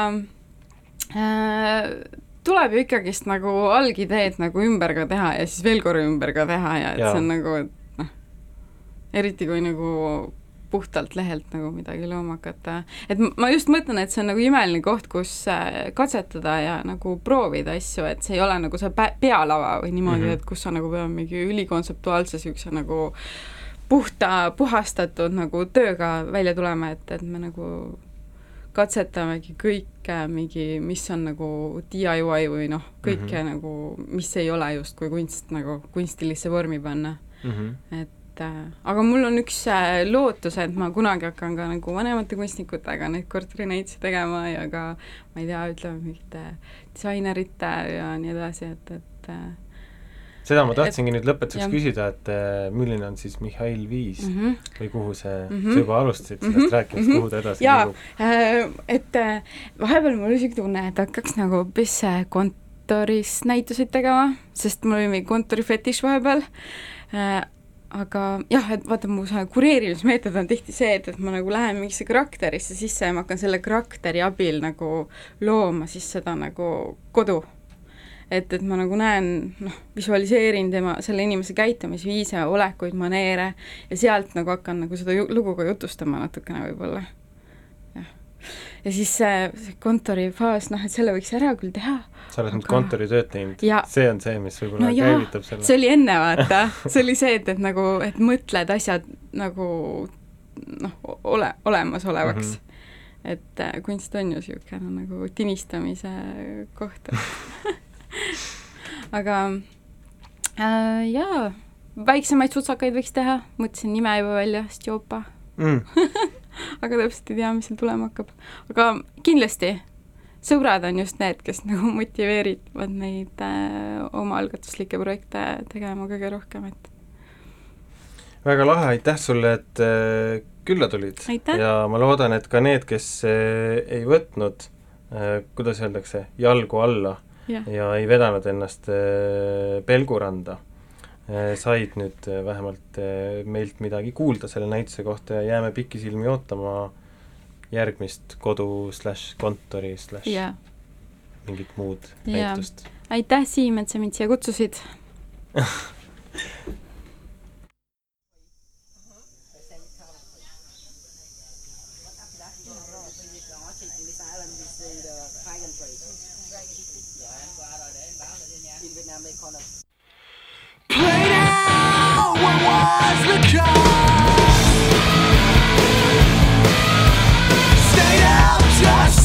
äh, tuleb ju ikkagist nagu algideed nagu ümber ka teha ja siis veel korra ümber ka teha ja et Jaa. see on nagu, et noh, eriti kui nagu puhtalt lehelt nagu midagi looma hakata. et ma just mõtlen, et see on nagu imeline koht, kus äh, katsetada ja nagu proovida asju, et see ei ole nagu see pealava või niimoodi mm. -hmm. et kus sa nagu pead mingi ülikontseptuaalse niisuguse nagu puhta, puhastatud nagu tööga välja tulema, et, et me nagu katsetamegi kõike mingi, mis on nagu DIY või noh, kõike mm. -hmm. nagu, mis ei ole justkui kunst nagu kunstilisse vormi panna Mm -hmm. et äh, aga mul on üks äh, lootus, et ma kunagi hakkan ka nagu vanemate kunstnikutega neid korterinäitusi tegema ja ka ma ei tea, ütleme mingite disainerite ja nii edasi, et, et äh, seda ma tahtsingi nüüd lõpetuseks jah. küsida, et eh, milline on siis Mihhail Viis mm mm -hmm. või kuhu see mm. -hmm. sa juba alustasid sellest mm. -hmm. rääkimist, Mhm. kuhu ta edasi Jaa. Äh, et äh, vahepeal mul oli siuke tunne, et hakkaks nagu hoopis äh, kontoris näituseid tegema, sest mul oli mingi kontorifetiš vahepeal äh, aga jah, et vaata, mu see kureerimismeetod on tihti see, et, et ma nagu lähen mingisse karakterisse sisse ja ma hakkan selle karakteri abil nagu looma siis seda nagu kodu. Et, et ma nagu näen, noh, visualiseerin tema, selle inimese käitumisviise, olekuid, maneere ja sealt nagu hakkan nagu seda ju, lugu ka jutustama natukene võib-olla. jah. ja siis see, see kontorifaas, noh, et selle võiks ära küll teha, sa oled nüüd Aga- kontoritööd teinud Jaa. see on see, mis võib-olla No käivitab selle see oli enne, vaata, see oli see, et, et nagu, et mõtled asjad nagu noh, ole, olemasolevaks mm. -hmm. et äh, kunst on ju niisugune nagu tinistamise koht aga äh, jaa, väiksemaid sutsakaid võiks teha, mõtlesin nime juba välja, Stjopa, mm. aga täpselt ei tea, mis seal tulema hakkab. aga kindlasti, sõbrad on just need, kes nagu motiveerivad neid äh, omaalgatuslikke projekte tegema kõige rohkem, et väga lahe, aitäh sulle, et äh, külla tulid. Aitäh. ja ma loodan, et ka need, kes äh, ei võtnud äh, kuidas öeldakse, jalgu alla jah, ja ei vedanud ennast äh, pelguranda, said nüüd äh, vähemalt äh, meilt midagi kuulda selle näituse kohta ja jääme pikisilmi ootama järgmist kodu slaš kontori slaš jaa. mingit muud Jaa. näitust. aitäh, Siim, et sa mind siia kutsusid. Stayed out just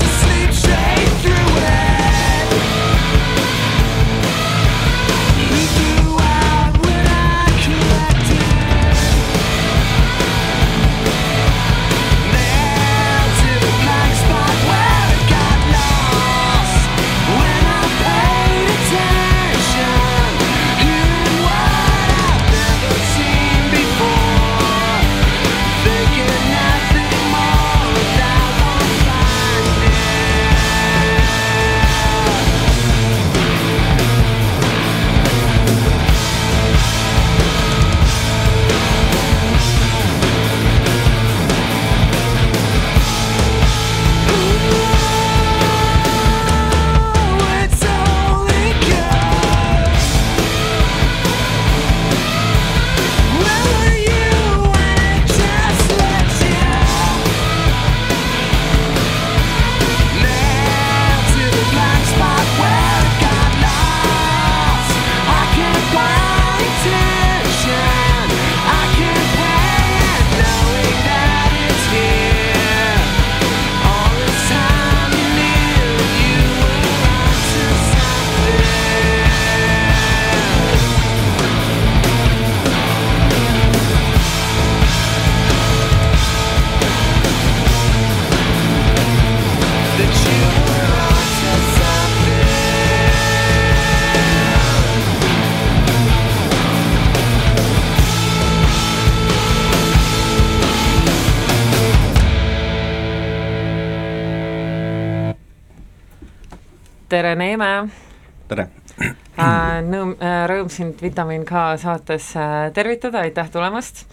sind Vitamin K saates tervitada, aitäh tulemast!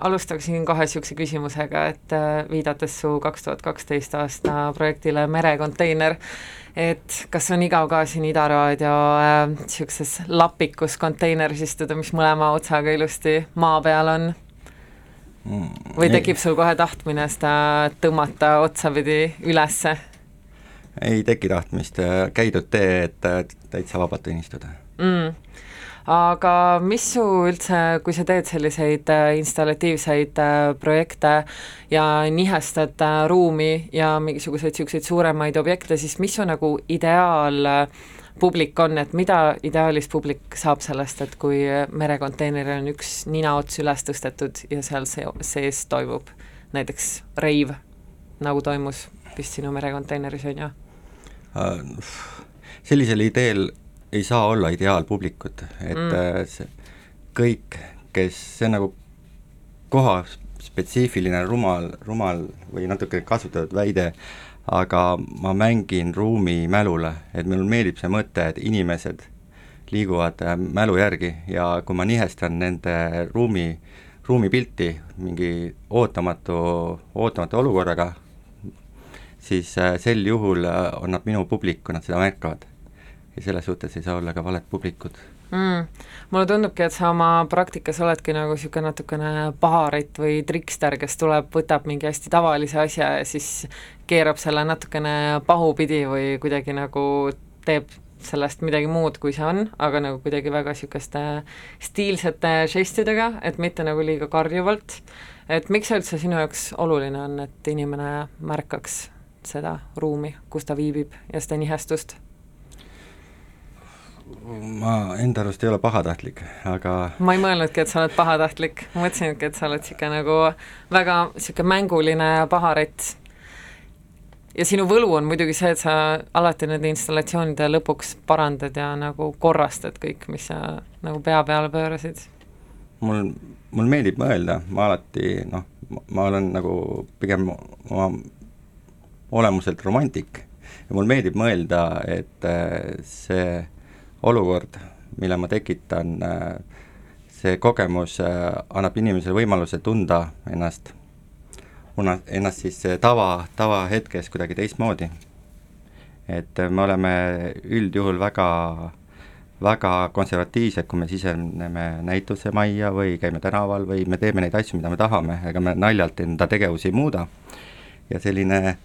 alustaksin kohe niisuguse küsimusega, et viidates su kaks tuhat kaksteist aasta projektile Merekonteiner, et kas on igav ka siin Ida Raadio niisuguses äh, lapikus konteineris istuda, mis mõlema otsaga ilusti maa peal on mm,? või tekib sul kohe tahtmine seda tõmmata otsapidi ülesse? ei teki tahtmist, käidud tee, et täitsa vabalt võin istuda mm aga mis su üldse, kui sa teed selliseid äh, installatiivseid äh, projekte ja nihestad äh, ruumi ja mingisuguseid niisuguseid suuremaid objekte, siis mis su nagu ideaalpublik on, et mida ideaalis publik saab sellest, et kui merekonteineril on üks ninaots üles tõstetud ja seal see, sees toimub näiteks reiv, nagu toimus vist sinu merekonteineris, on ju? sellisel ideel ei saa olla ideaalpublikut, et mm. Äh, see kõik, kes, see on nagu koha spetsiifiline rumal, rumal või natuke kasutatud väide, aga ma mängin ruumi mälule, et mulle meeldib see mõte, et inimesed liiguvad äh, mälu järgi ja kui ma nihestan nende ruumi, ruumipilti mingi ootamatu, ootamatu olukorraga, siis äh, sel juhul on nad minu publik, kui nad seda märkavad ja selles suhtes ei saa olla ka valet publikut mm.. mulle tundubki, et sa oma praktikas oledki nagu niisugune natukene paharit või trikster, kes tuleb, võtab mingi hästi tavalise asja ja siis keerab selle natukene pahupidi või kuidagi nagu teeb sellest midagi muud, kui see on, aga nagu kuidagi väga niisuguste stiilsete žestidega, et mitte nagu liiga karjuvalt. et miks see üldse sinu jaoks oluline on, et inimene märkaks seda ruumi, kus ta viibib ja seda nihestust? Ma enda arust ei ole pahatahtlik, aga ma ei mõelnudki, et sa oled pahatahtlik, mõtlesingi, et sa oled niisugune nagu väga niisugune mänguline paharett. ja sinu võlu on muidugi see, et sa alati nende installatsioonide lõpuks parandad ja nagu korrastad kõik, mis sa nagu pea peale pöörasid. mul, mul meeldib mõelda, ma alati noh, ma olen nagu pigem oma olemuselt romantik ja mul meeldib mõelda, et äh, see olukord, mille ma tekitan, äh, see kogemus äh, annab inimesele võimaluse tunda ennast, ennast siis äh, tava, tavahetkes kuidagi teistmoodi. et me oleme üldjuhul väga, väga konservatiivsed, kui me siseneme näitusemajja või käime tänaval või me teeme neid asju, mida me tahame, ega me naljalt enda tegevusi ei muuda. ja selline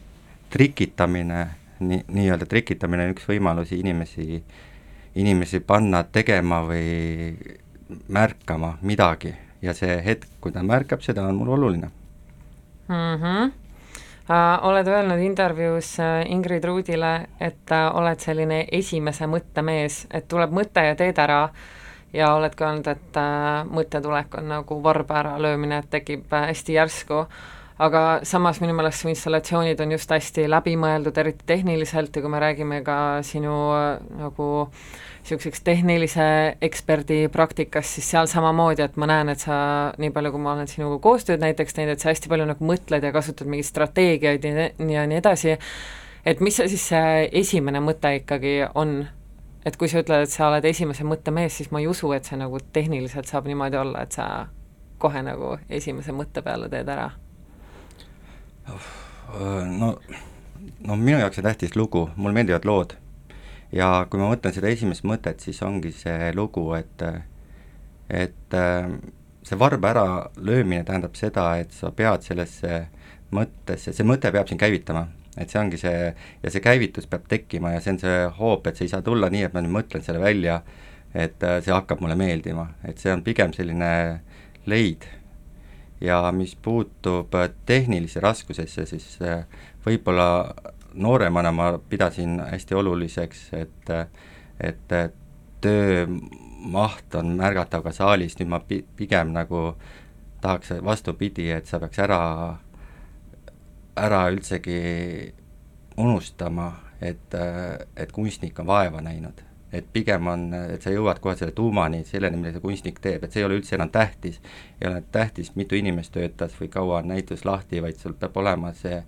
trikitamine, nii, nii-öelda trikitamine on üks võimalusi inimesi äh, inimesi panna tegema või märkama midagi ja see hetk, kui ta märkab seda, on mul oluline mm. -hmm. Uh, oled öelnud intervjuus uh, Ingrid Ruudile, et uh, oled selline esimese mõttemees, et tuleb mõte ja teed ära ja oled ka öelnud, et uh, mõttetulek on nagu varba äralöömine, et tekib uh, hästi järsku aga samas minu meelest su installatsioonid on just hästi läbimõeldud, eriti tehniliselt ja kui me räägime ka sinu äh, nagu niisuguseks tehnilise eksperdi praktikast, siis seal samamoodi, et ma näen, et sa, nii palju, kui ma olen sinuga koostööd näiteks teinud, et sa hästi palju nagu mõtled ja kasutad mingeid strateegiaid ja, ja nii edasi, et mis see siis see esimene mõte ikkagi on? et kui sa ütled, et sa oled esimese mõtte mees, siis ma ei usu, et see nagu tehniliselt saab niimoodi olla, et sa kohe nagu esimese mõtte peale teed ära no, no minu jaoks on tähtis lugu, mulle meeldivad lood. ja kui ma mõtlen seda esimest mõtet, siis ongi see lugu, et et see varba äralöömine tähendab seda, et sa pead sellesse mõttesse, see mõte peab sind käivitama, et see ongi see, ja see käivitus peab tekkima ja see on see hoop, et see ei saa tulla nii, et ma nüüd mõtlen selle välja, et see hakkab mulle meeldima, et see on pigem selline leid ja mis puutub äh, tehnilise raskusesse, siis äh, võib-olla nooremana ma pidasin hästi oluliseks, et, äh, et töömaht on märgatav ka saalis, nüüd ma pi-, pigem nagu tahaks vastupidi, et sa peaks ära, ära üldsegi unustama, et, et kunstnik on vaeva näinud et pigem on, et sa jõuad kohe selle tuumani, selleni, mida see kunstnik teeb, et see ei ole üldse enam tähtis. ei ole tähtis, mitu inimest töötas või kaua on näitus lahti, vaid sul peab olema see,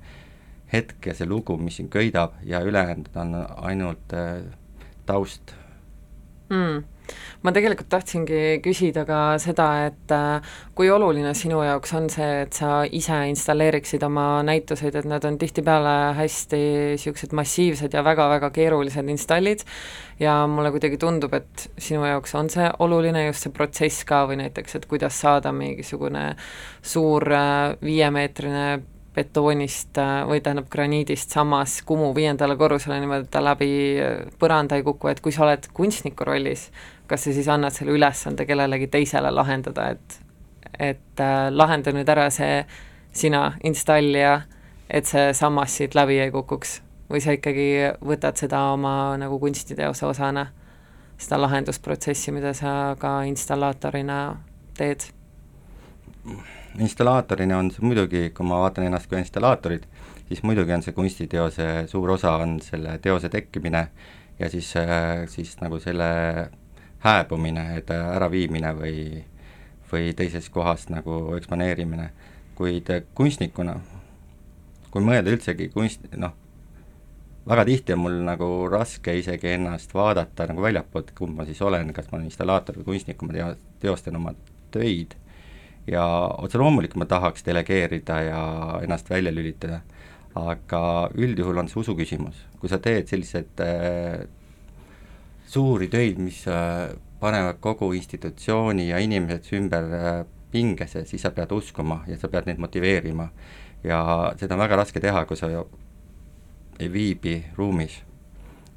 hetk ja see lugu, mis siin köidab ja ülejäänud on ainult äh, taust mm. Ma tegelikult tahtsingi küsida ka seda, et äh, kui oluline sinu jaoks on see, et sa ise installeeriksid oma näituseid, et nad on tihtipeale hästi niisugused massiivsed ja väga-väga keerulised installid. Ja mulle kuidagi tundub, et sinu jaoks on see oluline, just see protsess ka või näiteks, et kuidas saada mingisugune suur äh, viiemeetrine betoonist äh, või tähendab graniidist samas Kumu viiendale korrusele niimoodi, et ta läbi põranda ei kuku, et kui sa oled kunstniku rollis, kas sa siis annad selle ülesande kellelegi teisele lahendada, et et äh, lahenda nüüd ära see sina, installija, et see sammas siit läbi ei kukuks või sa ikkagi võtad seda oma nagu kunstiteose osana, seda lahendusprotsessi, mida sa ka installaatorina teed? installaatorina on see muidugi, kui ma vaatan ennast kui installaatorit, siis muidugi on see kunstiteose suur osa, on selle teose tekkimine ja siis, siis nagu selle hääbumine, et äraviimine või, või teises kohas nagu eksponeerimine. kuid kunstnikuna, kui mõelda üldsegi kunst, noh, väga tihti on mul nagu raske isegi ennast vaadata nagu väljapoolt, kumb ma siis olen, kas ma olen installaator või kunstnik, kui ma tea, teostan oma töid ja otse loomulikult ma tahaks delegeerida ja ennast välja lülitada, aga üldjuhul on see usu küsimus, kui sa teed selliseid äh, suuri töid, mis äh, panevad kogu institutsiooni ja inimesed ümber äh, pingese, siis sa pead uskuma ja sa pead neid motiveerima. ja seda on väga raske teha, kui sa ei viibi ruumis.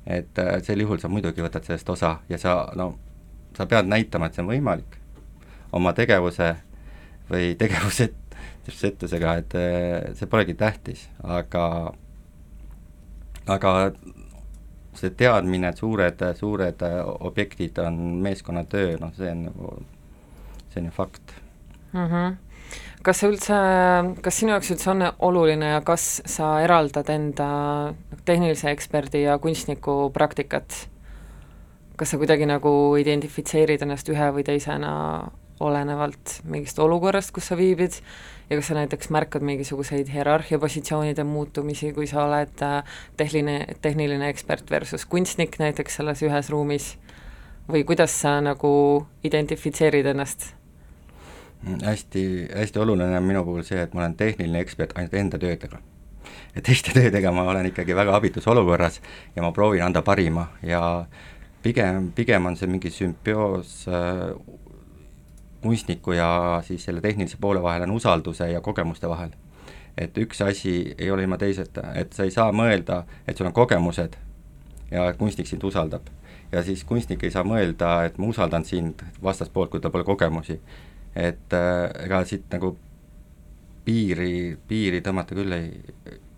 et äh, sel juhul sa muidugi võtad sellest osa ja sa, no sa pead näitama, et see on võimalik oma tegevuse või tegevusetusega, et eh, see polegi tähtis, aga aga see teadmine, et suured, suured objektid on meeskonnatöö, noh, see on nagu, see on ju fakt mm. -hmm. kas sa üldse, kas sinu jaoks üldse on oluline ja kas sa eraldad enda tehnilise eksperdi ja kunstniku praktikat? kas sa kuidagi nagu identifitseerid ennast ühe või teisena olenevalt mingist olukorrast, kus sa viibid, ja kas sa näiteks märkad mingisuguseid hierarhia positsioonide muutumisi, kui sa oled äh, tehniline, tehniline ekspert versus kunstnik näiteks selles ühes ruumis, või kuidas sa nagu identifitseerid ennast? hästi, hästi oluline on minu puhul see, et ma olen tehniline ekspert ainult enda töödega. et teiste töödega ma olen ikkagi väga abitus olukorras ja ma proovin anda parima ja pigem, pigem on see mingi sümbioos äh, kunstniku ja siis selle tehnilise poole vahel on usalduse ja kogemuste vahel. et üks asi ei ole ilma teiseta, et sa ei saa mõelda, et sul on kogemused ja kunstnik sind usaldab. ja siis kunstnik ei saa mõelda, et ma usaldan sind vastaspoolt, kui tal pole kogemusi. et äh, ega siit nagu piiri, piiri tõmmata küll ei,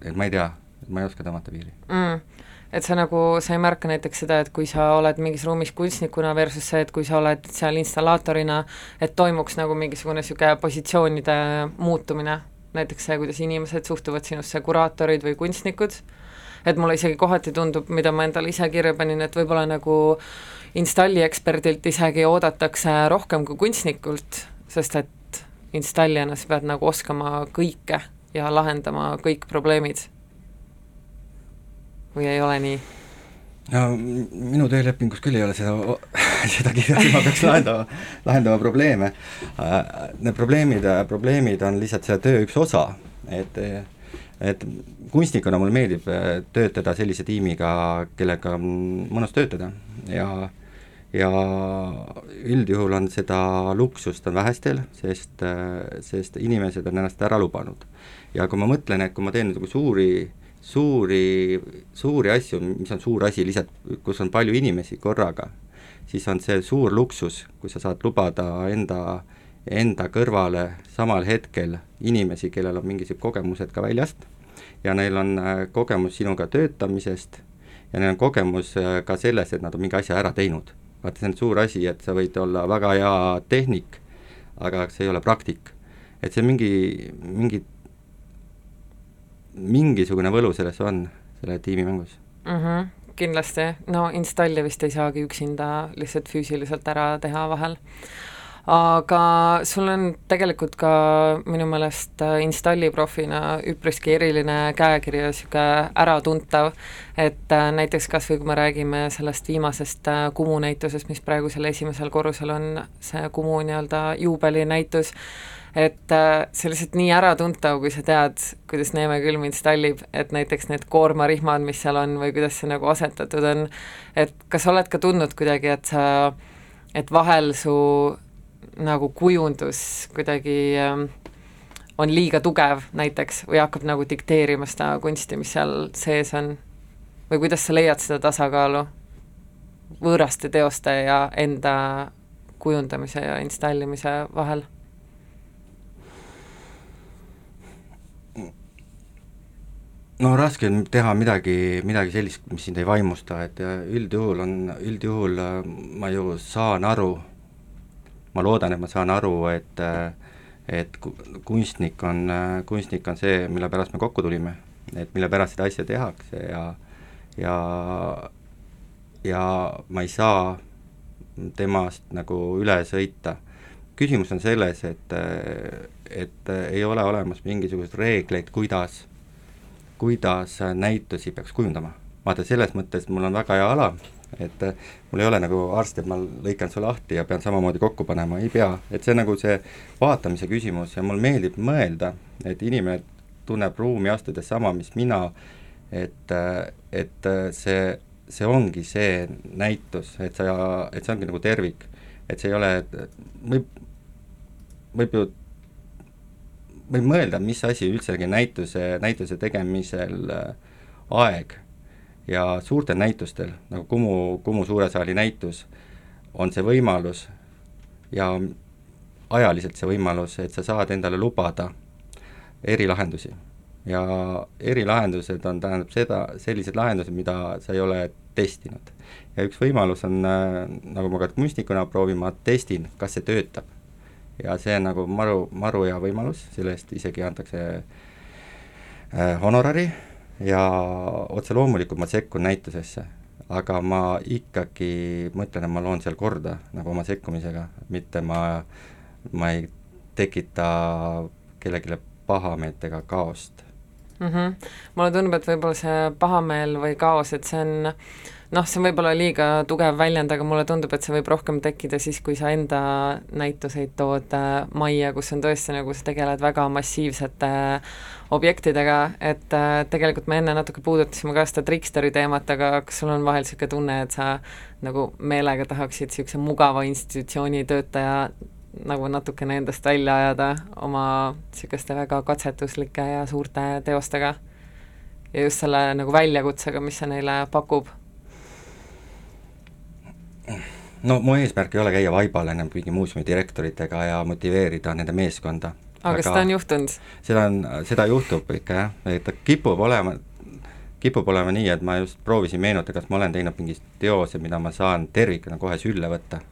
et ma ei tea, ma ei oska tõmmata piiri mm et sa nagu, sa ei märka näiteks seda, et kui sa oled mingis ruumis kunstnikuna versus see, et kui sa oled seal installaatorina, et toimuks nagu mingisugune niisugune positsioonide muutumine, näiteks see, kuidas inimesed suhtuvad sinusse, kuraatorid või kunstnikud, et mulle isegi kohati tundub, mida ma endale ise kirja panin, et võib-olla nagu installi eksperdilt isegi oodatakse rohkem kui kunstnikult, sest et installijana sa pead nagu oskama kõike ja lahendama kõik probleemid või ei ole nii? no minu töölepingus küll ei ole seda, seda kirjas, ma peaks lahendama, lahendama probleeme. Need probleemid, probleemid on lihtsalt selle töö üks osa, et et kunstnikuna mulle meeldib töötada sellise tiimiga, kellega on mõnus töötada ja ja üldjuhul on seda luksust on vähestel, sest, sest inimesed on ennast ära lubanud. ja kui ma mõtlen, et kui ma teen nagu suuri suuri, suuri asju, mis on suur asi lihtsalt, kus on palju inimesi korraga, siis on see suur luksus, kui sa saad lubada enda, enda kõrvale samal hetkel inimesi, kellel on mingisugused kogemused ka väljast ja neil on äh, kogemus sinuga töötamisest ja neil on kogemus äh, ka selles, et nad on mingi asja ära teinud. vaata, see on suur asi, et sa võid olla väga hea tehnik, aga see ei ole praktik. et see mingi, mingi mingisugune võlu selles on, selle tiimimängus mm. -hmm, kindlasti, no installe vist ei saagi üksinda lihtsalt füüsiliselt ära teha vahel. aga sul on tegelikult ka minu meelest äh, Installi profina üpriski eriline käekiri ja niisugune äratuntav, et äh, näiteks kas või kui me räägime sellest viimasest äh, Kumu näitusest, mis praegu seal esimesel korrusel on, see Kumu nii-öelda juubelinäitus, et äh, see lihtsalt nii äratuntav, kui sa tead, kuidas Neeme külm installib, et näiteks need koormarihmad, mis seal on või kuidas see nagu asetatud on, et kas oled ka tundnud kuidagi, et sa, et vahel su nagu kujundus kuidagi ähm, on liiga tugev näiteks või hakkab nagu dikteerima seda kunsti, mis seal sees on? või kuidas sa leiad seda tasakaalu võõraste teoste ja enda kujundamise ja installimise vahel? No raske on teha midagi, midagi sellist, mis sind ei vaimusta, et äh, üldjuhul on, üldjuhul äh, ma ju saan aru, ma loodan, et ma saan aru, et äh, et ku- kunstnik on, kunstnik on see, mille pärast me kokku tulime, et mille pärast seda asja tehakse ja ja ja ma ei saa temast nagu üle sõita. küsimus on selles, et, et ei ole olemas mingisuguseid reegleid, kuidas kuidas näitusi peaks kujundama. vaata, selles mõttes mul on väga hea ala, et äh, mul ei ole nagu arst, et ma lõikan su lahti ja pean samamoodi kokku panema, ei pea, et see on nagu see vaatamise küsimus ja mulle meeldib mõelda, et inimene tunneb ruumi astudes sama, mis mina, et, äh, et äh, see, see ongi see näitus, et sa, et see ongi nagu tervik. et see ei ole, võib, võib ju võib mõelda, mis asi üldsegi näituse, näituse tegemisel äh, aeg ja suurtel näitustel, nagu Kumu, Kumu suure saali näitus, on see võimalus ja ajaliselt see võimalus, et sa saad endale lubada erilahendusi. ja erilahendused on, tähendab seda, sellised lahendused, mida sa ei ole testinud. ja üks võimalus on, äh, nagu ma ka kunstnikuna proovin, ma testin, kas see töötab ja see on nagu maru, maru hea võimalus, selle eest isegi antakse äh, honorari ja otse loomulikult ma sekkun näitusesse, aga ma ikkagi mõtlen, et ma loon seal korda nagu oma sekkumisega, mitte ma, ma ei tekita kellelegi pahameelt ega kaost mm. -hmm. mulle tundub, et võib-olla see pahameel või kaos, et see on noh, see on võib-olla liiga tugev väljend, aga mulle tundub, et see võib rohkem tekkida siis, kui sa enda näituseid tood äh, majja, kus on tõesti nagu sa tegeled väga massiivsete äh, objektidega, et äh, tegelikult me enne natuke puudutasime ka seda Tricksteri teemat, aga kas sul on vahel niisugune tunne, et sa nagu meelega tahaksid niisuguse mugava institutsiooni töötaja nagu natukene endast välja ajada oma niisuguste väga katsetuslike ja suurte teostega? ja just selle nagu väljakutsega, mis see neile pakub no mu eesmärk ei ole käia vaibal ennem kõigi muuseumi direktoritega ja motiveerida nende meeskonda. aga kas seda on juhtunud? seda on, seda juhtub ikka jah, et ta kipub olema, kipub olema nii, et ma just proovisin meenutada, kas ma olen teinud mingi teose, mida ma saan tervikuna kohe sülle võtta.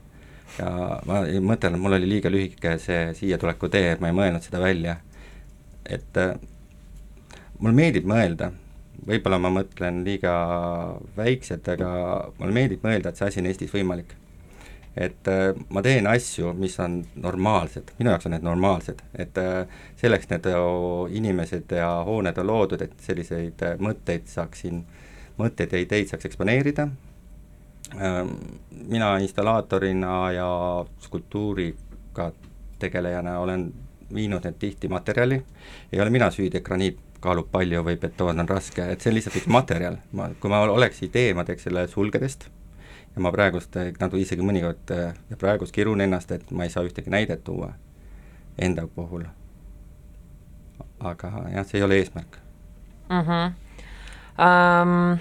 ja ma mõtlen, et mul oli liiga lühike see siia tuleku tee, et ma ei mõelnud seda välja. et äh, mulle meeldib mõelda, võib-olla ma mõtlen liiga väikselt, aga mulle meeldib mõelda, et see asi on Eestis võimalik. Et äh, ma teen asju, mis on normaalsed, minu jaoks on need normaalsed, et äh, selleks need äh, inimesed ja hooned on loodud, et selliseid äh, mõtteid saaksin, mõtteid ja ideid saaks eksponeerida. Ähm,. mina installaatorina ja skulptuuriga tegelejana olen viinud need tihti materjali, ei ole mina süüdi, et graniit kaalub palju või betoon on raske, et see on lihtsalt üks materjal, ma, kui ma oleks idee, ma teeks selle sulgedest ja ma praegust, nagu isegi mõnikord ja praegust kirun ennast, et ma ei saa ühtegi näidet tuua enda puhul. aga jah, see ei ole eesmärk mm. -hmm. Um,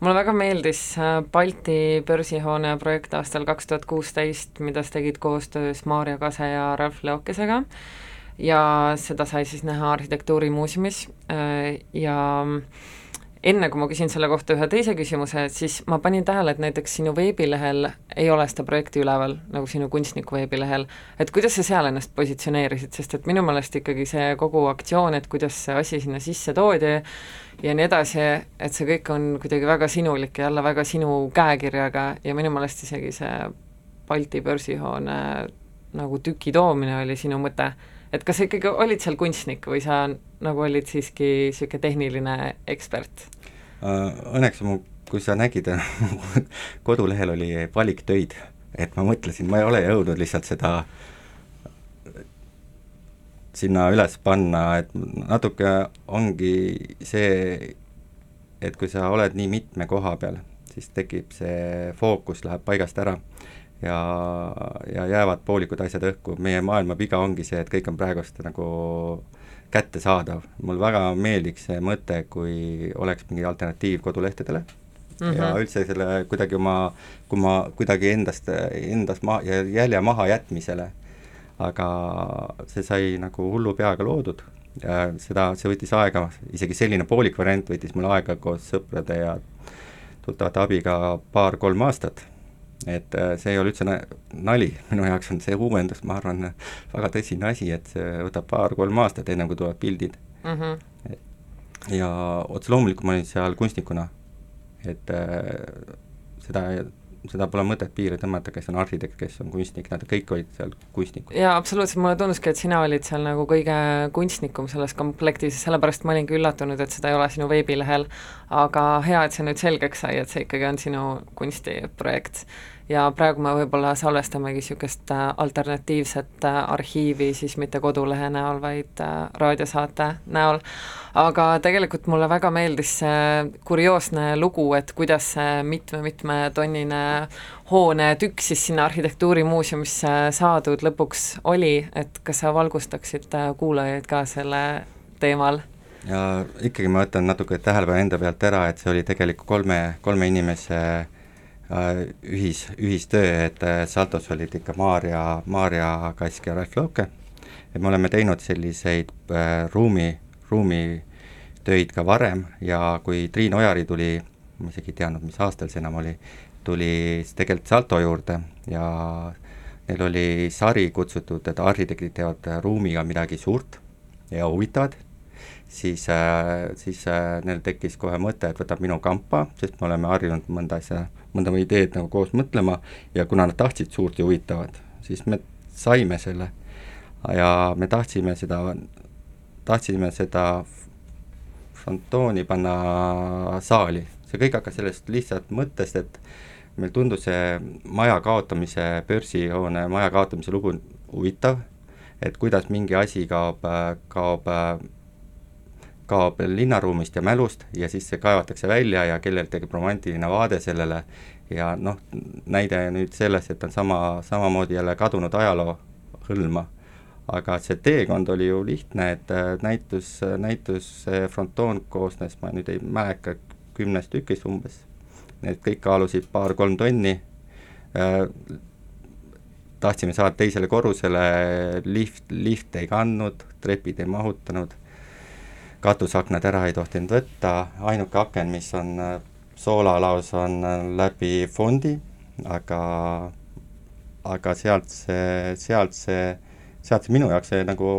mulle väga meeldis äh, Balti börsihoone projekt aastal kaks tuhat kuusteist, mida sa tegid koostöös Maarja Kase ja Ralf Leokesega ja seda sai siis näha Arhitektuurimuuseumis. Äh, ja enne, kui ma küsin selle kohta ühe teise küsimuse, siis ma panin tähele, et näiteks sinu veebilehel ei ole seda projekti üleval, nagu sinu kunstniku veebilehel, et kuidas sa seal ennast positsioneerisid, sest et minu meelest ikkagi see kogu aktsioon, et kuidas see asi sinna sisse toodi ja nii edasi, et see kõik on kuidagi väga sinulik ja jälle väga sinu käekirjaga ja minu meelest isegi see Balti börsihoone nagu tüki toomine oli sinu mõte, et kas sa ikkagi olid seal kunstnik või sa nagu olid siiski niisugune tehniline ekspert? Äh, Õnneks mu, kui sa nägid, kodulehel oli valiktöid, et ma mõtlesin, ma ei ole jõudnud lihtsalt seda sinna üles panna, et natuke ongi see, et kui sa oled nii mitme koha peal, siis tekib see fookus läheb paigast ära ja, ja jäävad poolikud asjad õhku, meie maailma viga ongi see, et kõik on praegust nagu kättesaadav, mul väga meeldiks see mõte, kui oleks mingi alternatiiv kodulehtedele. Mm -hmm. ja üldse selle kuidagi oma, kui ma kuidagi endast, endast ma- ja jälje maha jätmisele. Aga see sai nagu hullu peaga loodud. Ja seda, see võttis aega, isegi selline poolik variant võttis mul aega koos sõprade ja tuttavate abiga paar-kolm aastat. Et äh, see ei ole üldse nali, minu jaoks on see uuendus, ma arvan, väga tõsine asi, et see võtab paar-kolm aastat, enne kui tulevad pildid mm. -hmm. ja otse loomulikult ma olin seal kunstnikuna, et äh, seda seda pole mõtet piiri tõmmata, kes on arhitekt, kes on kunstnik, nad kõik olid seal kunstnikud. jaa, absoluutselt, mulle tunduski, et sina olid seal nagu kõige kunstnikum selles komplektis sellepärast ma olingi üllatunud, et seda ei ole sinu veebilehel, aga hea, et see nüüd selgeks sai, et see ikkagi on sinu kunstiprojekt ja praegu me võib-olla salvestamegi niisugust äh, alternatiivset äh, arhiivi siis mitte kodulehe näol, vaid äh, raadiosaate näol. aga tegelikult mulle väga meeldis see kurioosne lugu, et kuidas see mitme-mitmetonnine hoonetükk siis sinna arhitektuurimuuseumisse saadud lõpuks oli, et kas sa valgustaksid kuulajaid ka selle teemal? ja ikkagi ma võtan natuke tähelepanu enda pealt ära, et see oli tegelikult kolme, kolme inimese ühis, ühistöö, et äh, Saltos olid ikka Maarja, Maarja Kask ja Ralf Lõuke, et me oleme teinud selliseid äh, ruumi, ruumitöid ka varem ja kui Triin Ojari tuli, ma isegi ei teadnud, mis aastal see enam oli, tuli siis tegelikult Salto juurde ja neil oli sari kutsutud, et arhitektid teevad ruumiga midagi suurt ja huvitavat siis, siis neil tekkis kohe mõte, et võtab minu kampa, sest me oleme harjunud mõnda asja mõnda ideed nagu koos mõtlema ja kuna nad tahtsid suurt ja huvitavat, siis me saime selle. Ja me tahtsime seda, tahtsime seda fantooni panna saali, see kõik hakkas sellest lihtsalt mõttest, et meil tundus see maja kaotamise, börsihoone maja kaotamise lugu huvitav, et kuidas mingi asi kaob, kaob kaob linnaruumist ja mälust ja siis see kaevatakse välja ja kellel tekib romantiline vaade sellele ja noh, näide nüüd sellest, et on sama, samamoodi jälle kadunud ajaloo hõlma. aga see teekond oli ju lihtne, et äh, näitus, näitus frontoon koosnes, ma nüüd ei mäleta, kümnest tükist umbes. Need kõik kaalusid paar-kolm tonni äh,, tahtsime saada teisele korrusele, lift, lift ei kandnud, trepid ei mahutanud katusaknad ära ei tohtinud võtta, ainuke aken, mis on äh, soolalaos, on äh, läbi fondi, aga, aga sealt see, sealt see, sealt see minu jaoks see nagu,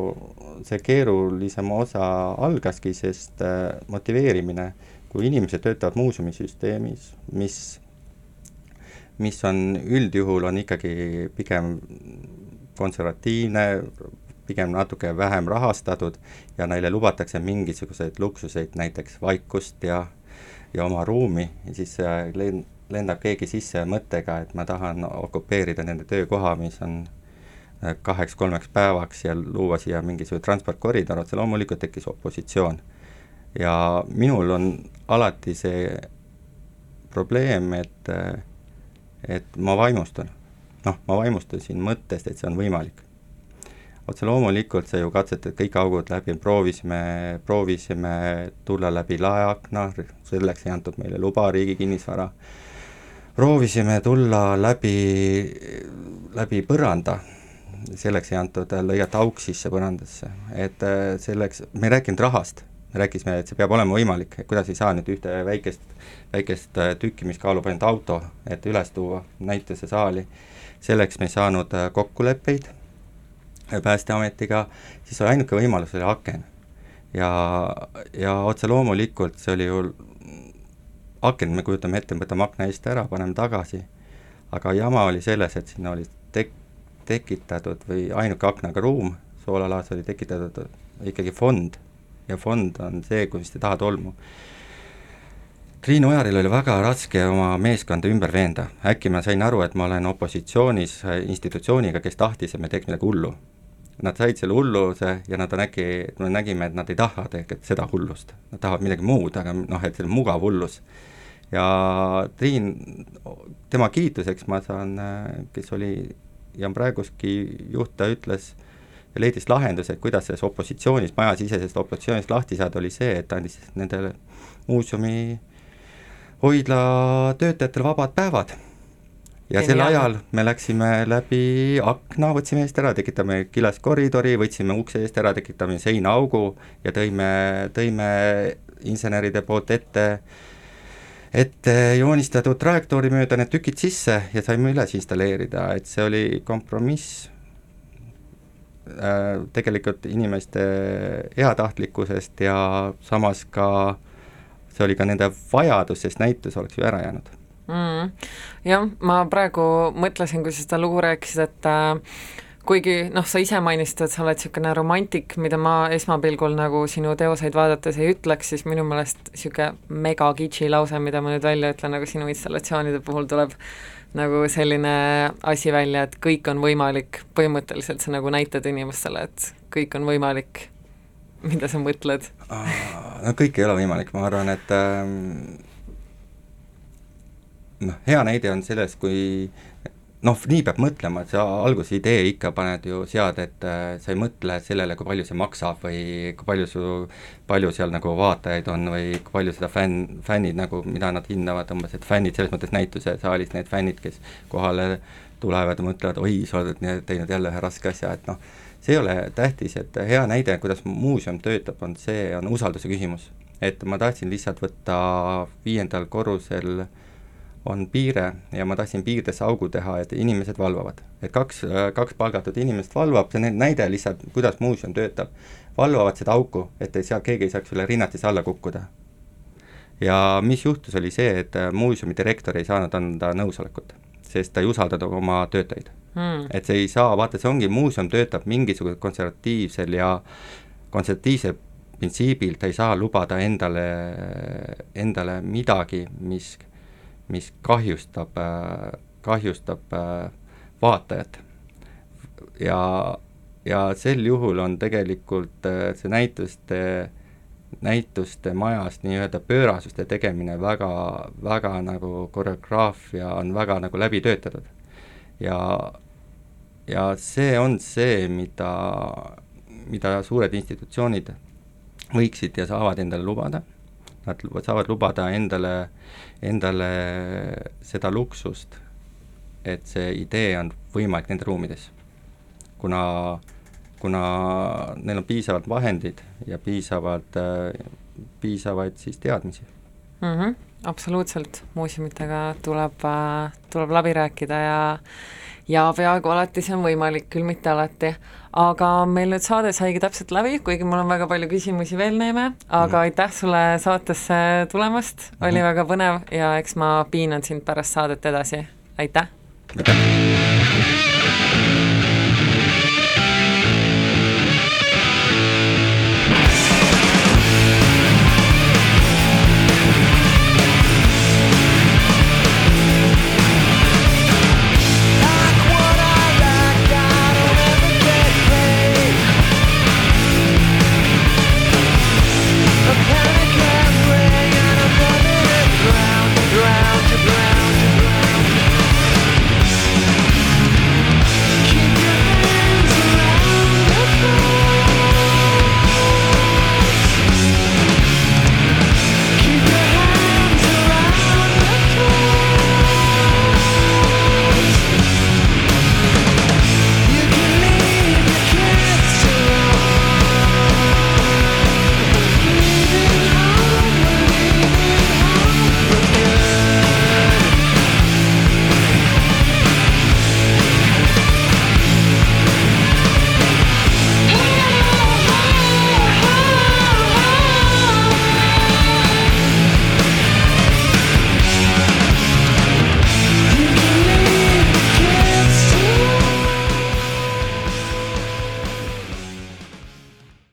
see keerulisem osa algaski, sest äh, motiveerimine, kui inimesed töötavad muuseumisüsteemis, mis, mis on üldjuhul, on ikkagi pigem konservatiivne, pigem natuke vähem rahastatud ja neile lubatakse mingisuguseid luksuseid, näiteks vaikust ja, ja oma ruumi siis len-, lendab keegi sisse mõttega, et ma tahan okupeerida nende töökoha, mis on äh, kaheks-kolmeks päevaks ja luua siia mingisugune transportkoridor, otse loomulikult tekkis opositsioon. ja minul on alati see probleem, et, äh, et ma vaimustun. noh, ma vaimustasin mõttest, et see on võimalik otse loomulikult sa ju katsetad kõik augud läbi, proovisime, proovisime tulla läbi laeakna, selleks ei antud meile luba Riigi Kinnisvara, proovisime tulla läbi, läbi põranda, selleks ei antud lõigata auk sisse põrandasse, et äh, selleks, me ei rääkinud rahast, me rääkisime, et see peab olema võimalik, et kuidas ei saa nüüd ühte väikest, väikest äh, tükki, mis kaalub ainult auto, et üles tuua näituse saali, selleks me ei saanud äh, kokkuleppeid Päästeametiga, siis ainuke võimalus oli aken. ja, ja otse loomulikult see oli ju, aken me kujutame ette, võtame akna eest ära, paneme tagasi, aga jama oli selles, et sinna oli tek-, tekitatud või ainuke aknaga ruum soolalaas oli tekitatud ikkagi fond ja fond on see, kus te tahad olmu. Triinu Ojaril oli väga raske oma meeskonda ümber veenda, äkki ma sain aru, et ma olen opositsioonis institutsiooniga, kes tahtis, et me teeks midagi hullu. Nad said selle hulluse ja nad on äkki, me nägime, et nad ei taha tegelikult seda hullust, nad tahavad midagi muud, aga noh, et see on mugav hullus. ja Triin, tema kiituseks ma saan, kes oli ja on praeguski juht, ta ütles leidis lahenduse, et kuidas sellest opositsioonist, majasisesest opositsioonist lahti saada, oli see, et andis nendele muuseumi hoidla töötajatele vabad päevad. Ja sel ajal me läksime läbi akna, võtsime eest ära, tekitame killas koridori, võtsime ukse eest ära, tekitame seinaaugu ja tõime, tõime inseneride poolt ette ette joonistatud trajektoori mööda need tükid sisse ja saime üles installeerida, et see oli kompromiss äh, tegelikult inimeste heatahtlikkusest ja samas ka see oli ka nende vajadus, sest näitus oleks ju ära jäänud. Mm. jah, ma praegu mõtlesin, kui sa seda lugu rääkisid, et äh, kuigi noh, sa ise mainisid, et sa oled niisugune romantik, mida ma esmapilgul nagu sinu teoseid vaadates ei ütleks, siis minu meelest niisugune mega kitši lause, mida ma nüüd välja ütlen, aga sinu installatsioonide puhul tuleb nagu selline asi välja, et kõik on võimalik, põhimõtteliselt sa nagu näitad inimestele, et kõik on võimalik. mida sa mõtled? no kõik ei ole võimalik, ma arvan, et ähm, noh, hea näide on selles, kui noh, nii peab mõtlema, et sa alguse idee ikka paned ju, sead, et äh, sa ei mõtle sellele, kui palju see maksab või kui palju su, palju seal nagu vaatajaid on või kui palju seda fänn, fännid nagu, mida nad hindavad, umbes, et fännid selles mõttes näituse saalis, need fännid, kes kohale tulevad ja mõtlevad, oi, sa oled teinud jälle ühe raske asja, et noh, see ei ole tähtis, et hea näide, kuidas muuseum töötab, on see, on usalduse küsimus. et ma tahtsin lihtsalt võtta viiendal korrusel on piire ja ma tahtsin piirdesse augu teha, et inimesed valvavad. et kaks, kaks palgatud inimest valvab, see on näide lihtsalt, kuidas muuseum töötab. valvavad seda auku, et ei saa, keegi ei saaks üle rinnatise alla kukkuda. ja mis juhtus, oli see, et muuseumi direktor ei saanud anda nõusolekut, sest ta ei usaldanud oma töötajaid Mm. et see ei saa, vaata, see ongi, muuseum töötab mingisugusel konservatiivsel ja konservatiivsel printsiibil, ta ei saa lubada endale, endale midagi, mis, mis kahjustab, kahjustab äh, vaatajat. ja, ja sel juhul on tegelikult äh, see näituste, näituste majas nii-öelda pöörasuste tegemine väga, väga nagu koreograafia on väga nagu läbi töötatud. ja, ja see on see, mida, mida suured institutsioonid võiksid ja saavad endale lubada, nad saavad lubada endale, endale seda luksust, et see idee on võimalik nende ruumides. kuna, kuna neil on piisavalt vahendid ja piisavalt, piisavaid siis teadmisi. mm. -hmm. absoluutselt, muuseumitega tuleb, tuleb läbi rääkida ja ja peaaegu alati see on võimalik, küll mitte alati. Aga meil nüüd saade saigi täpselt läbi, kuigi mul on väga palju küsimusi veel, Neeme, aga aitäh sulle saatesse tulemast, oli Mhm. väga põnev ja eks ma piinan sind pärast saadet edasi, aitäh! aitäh!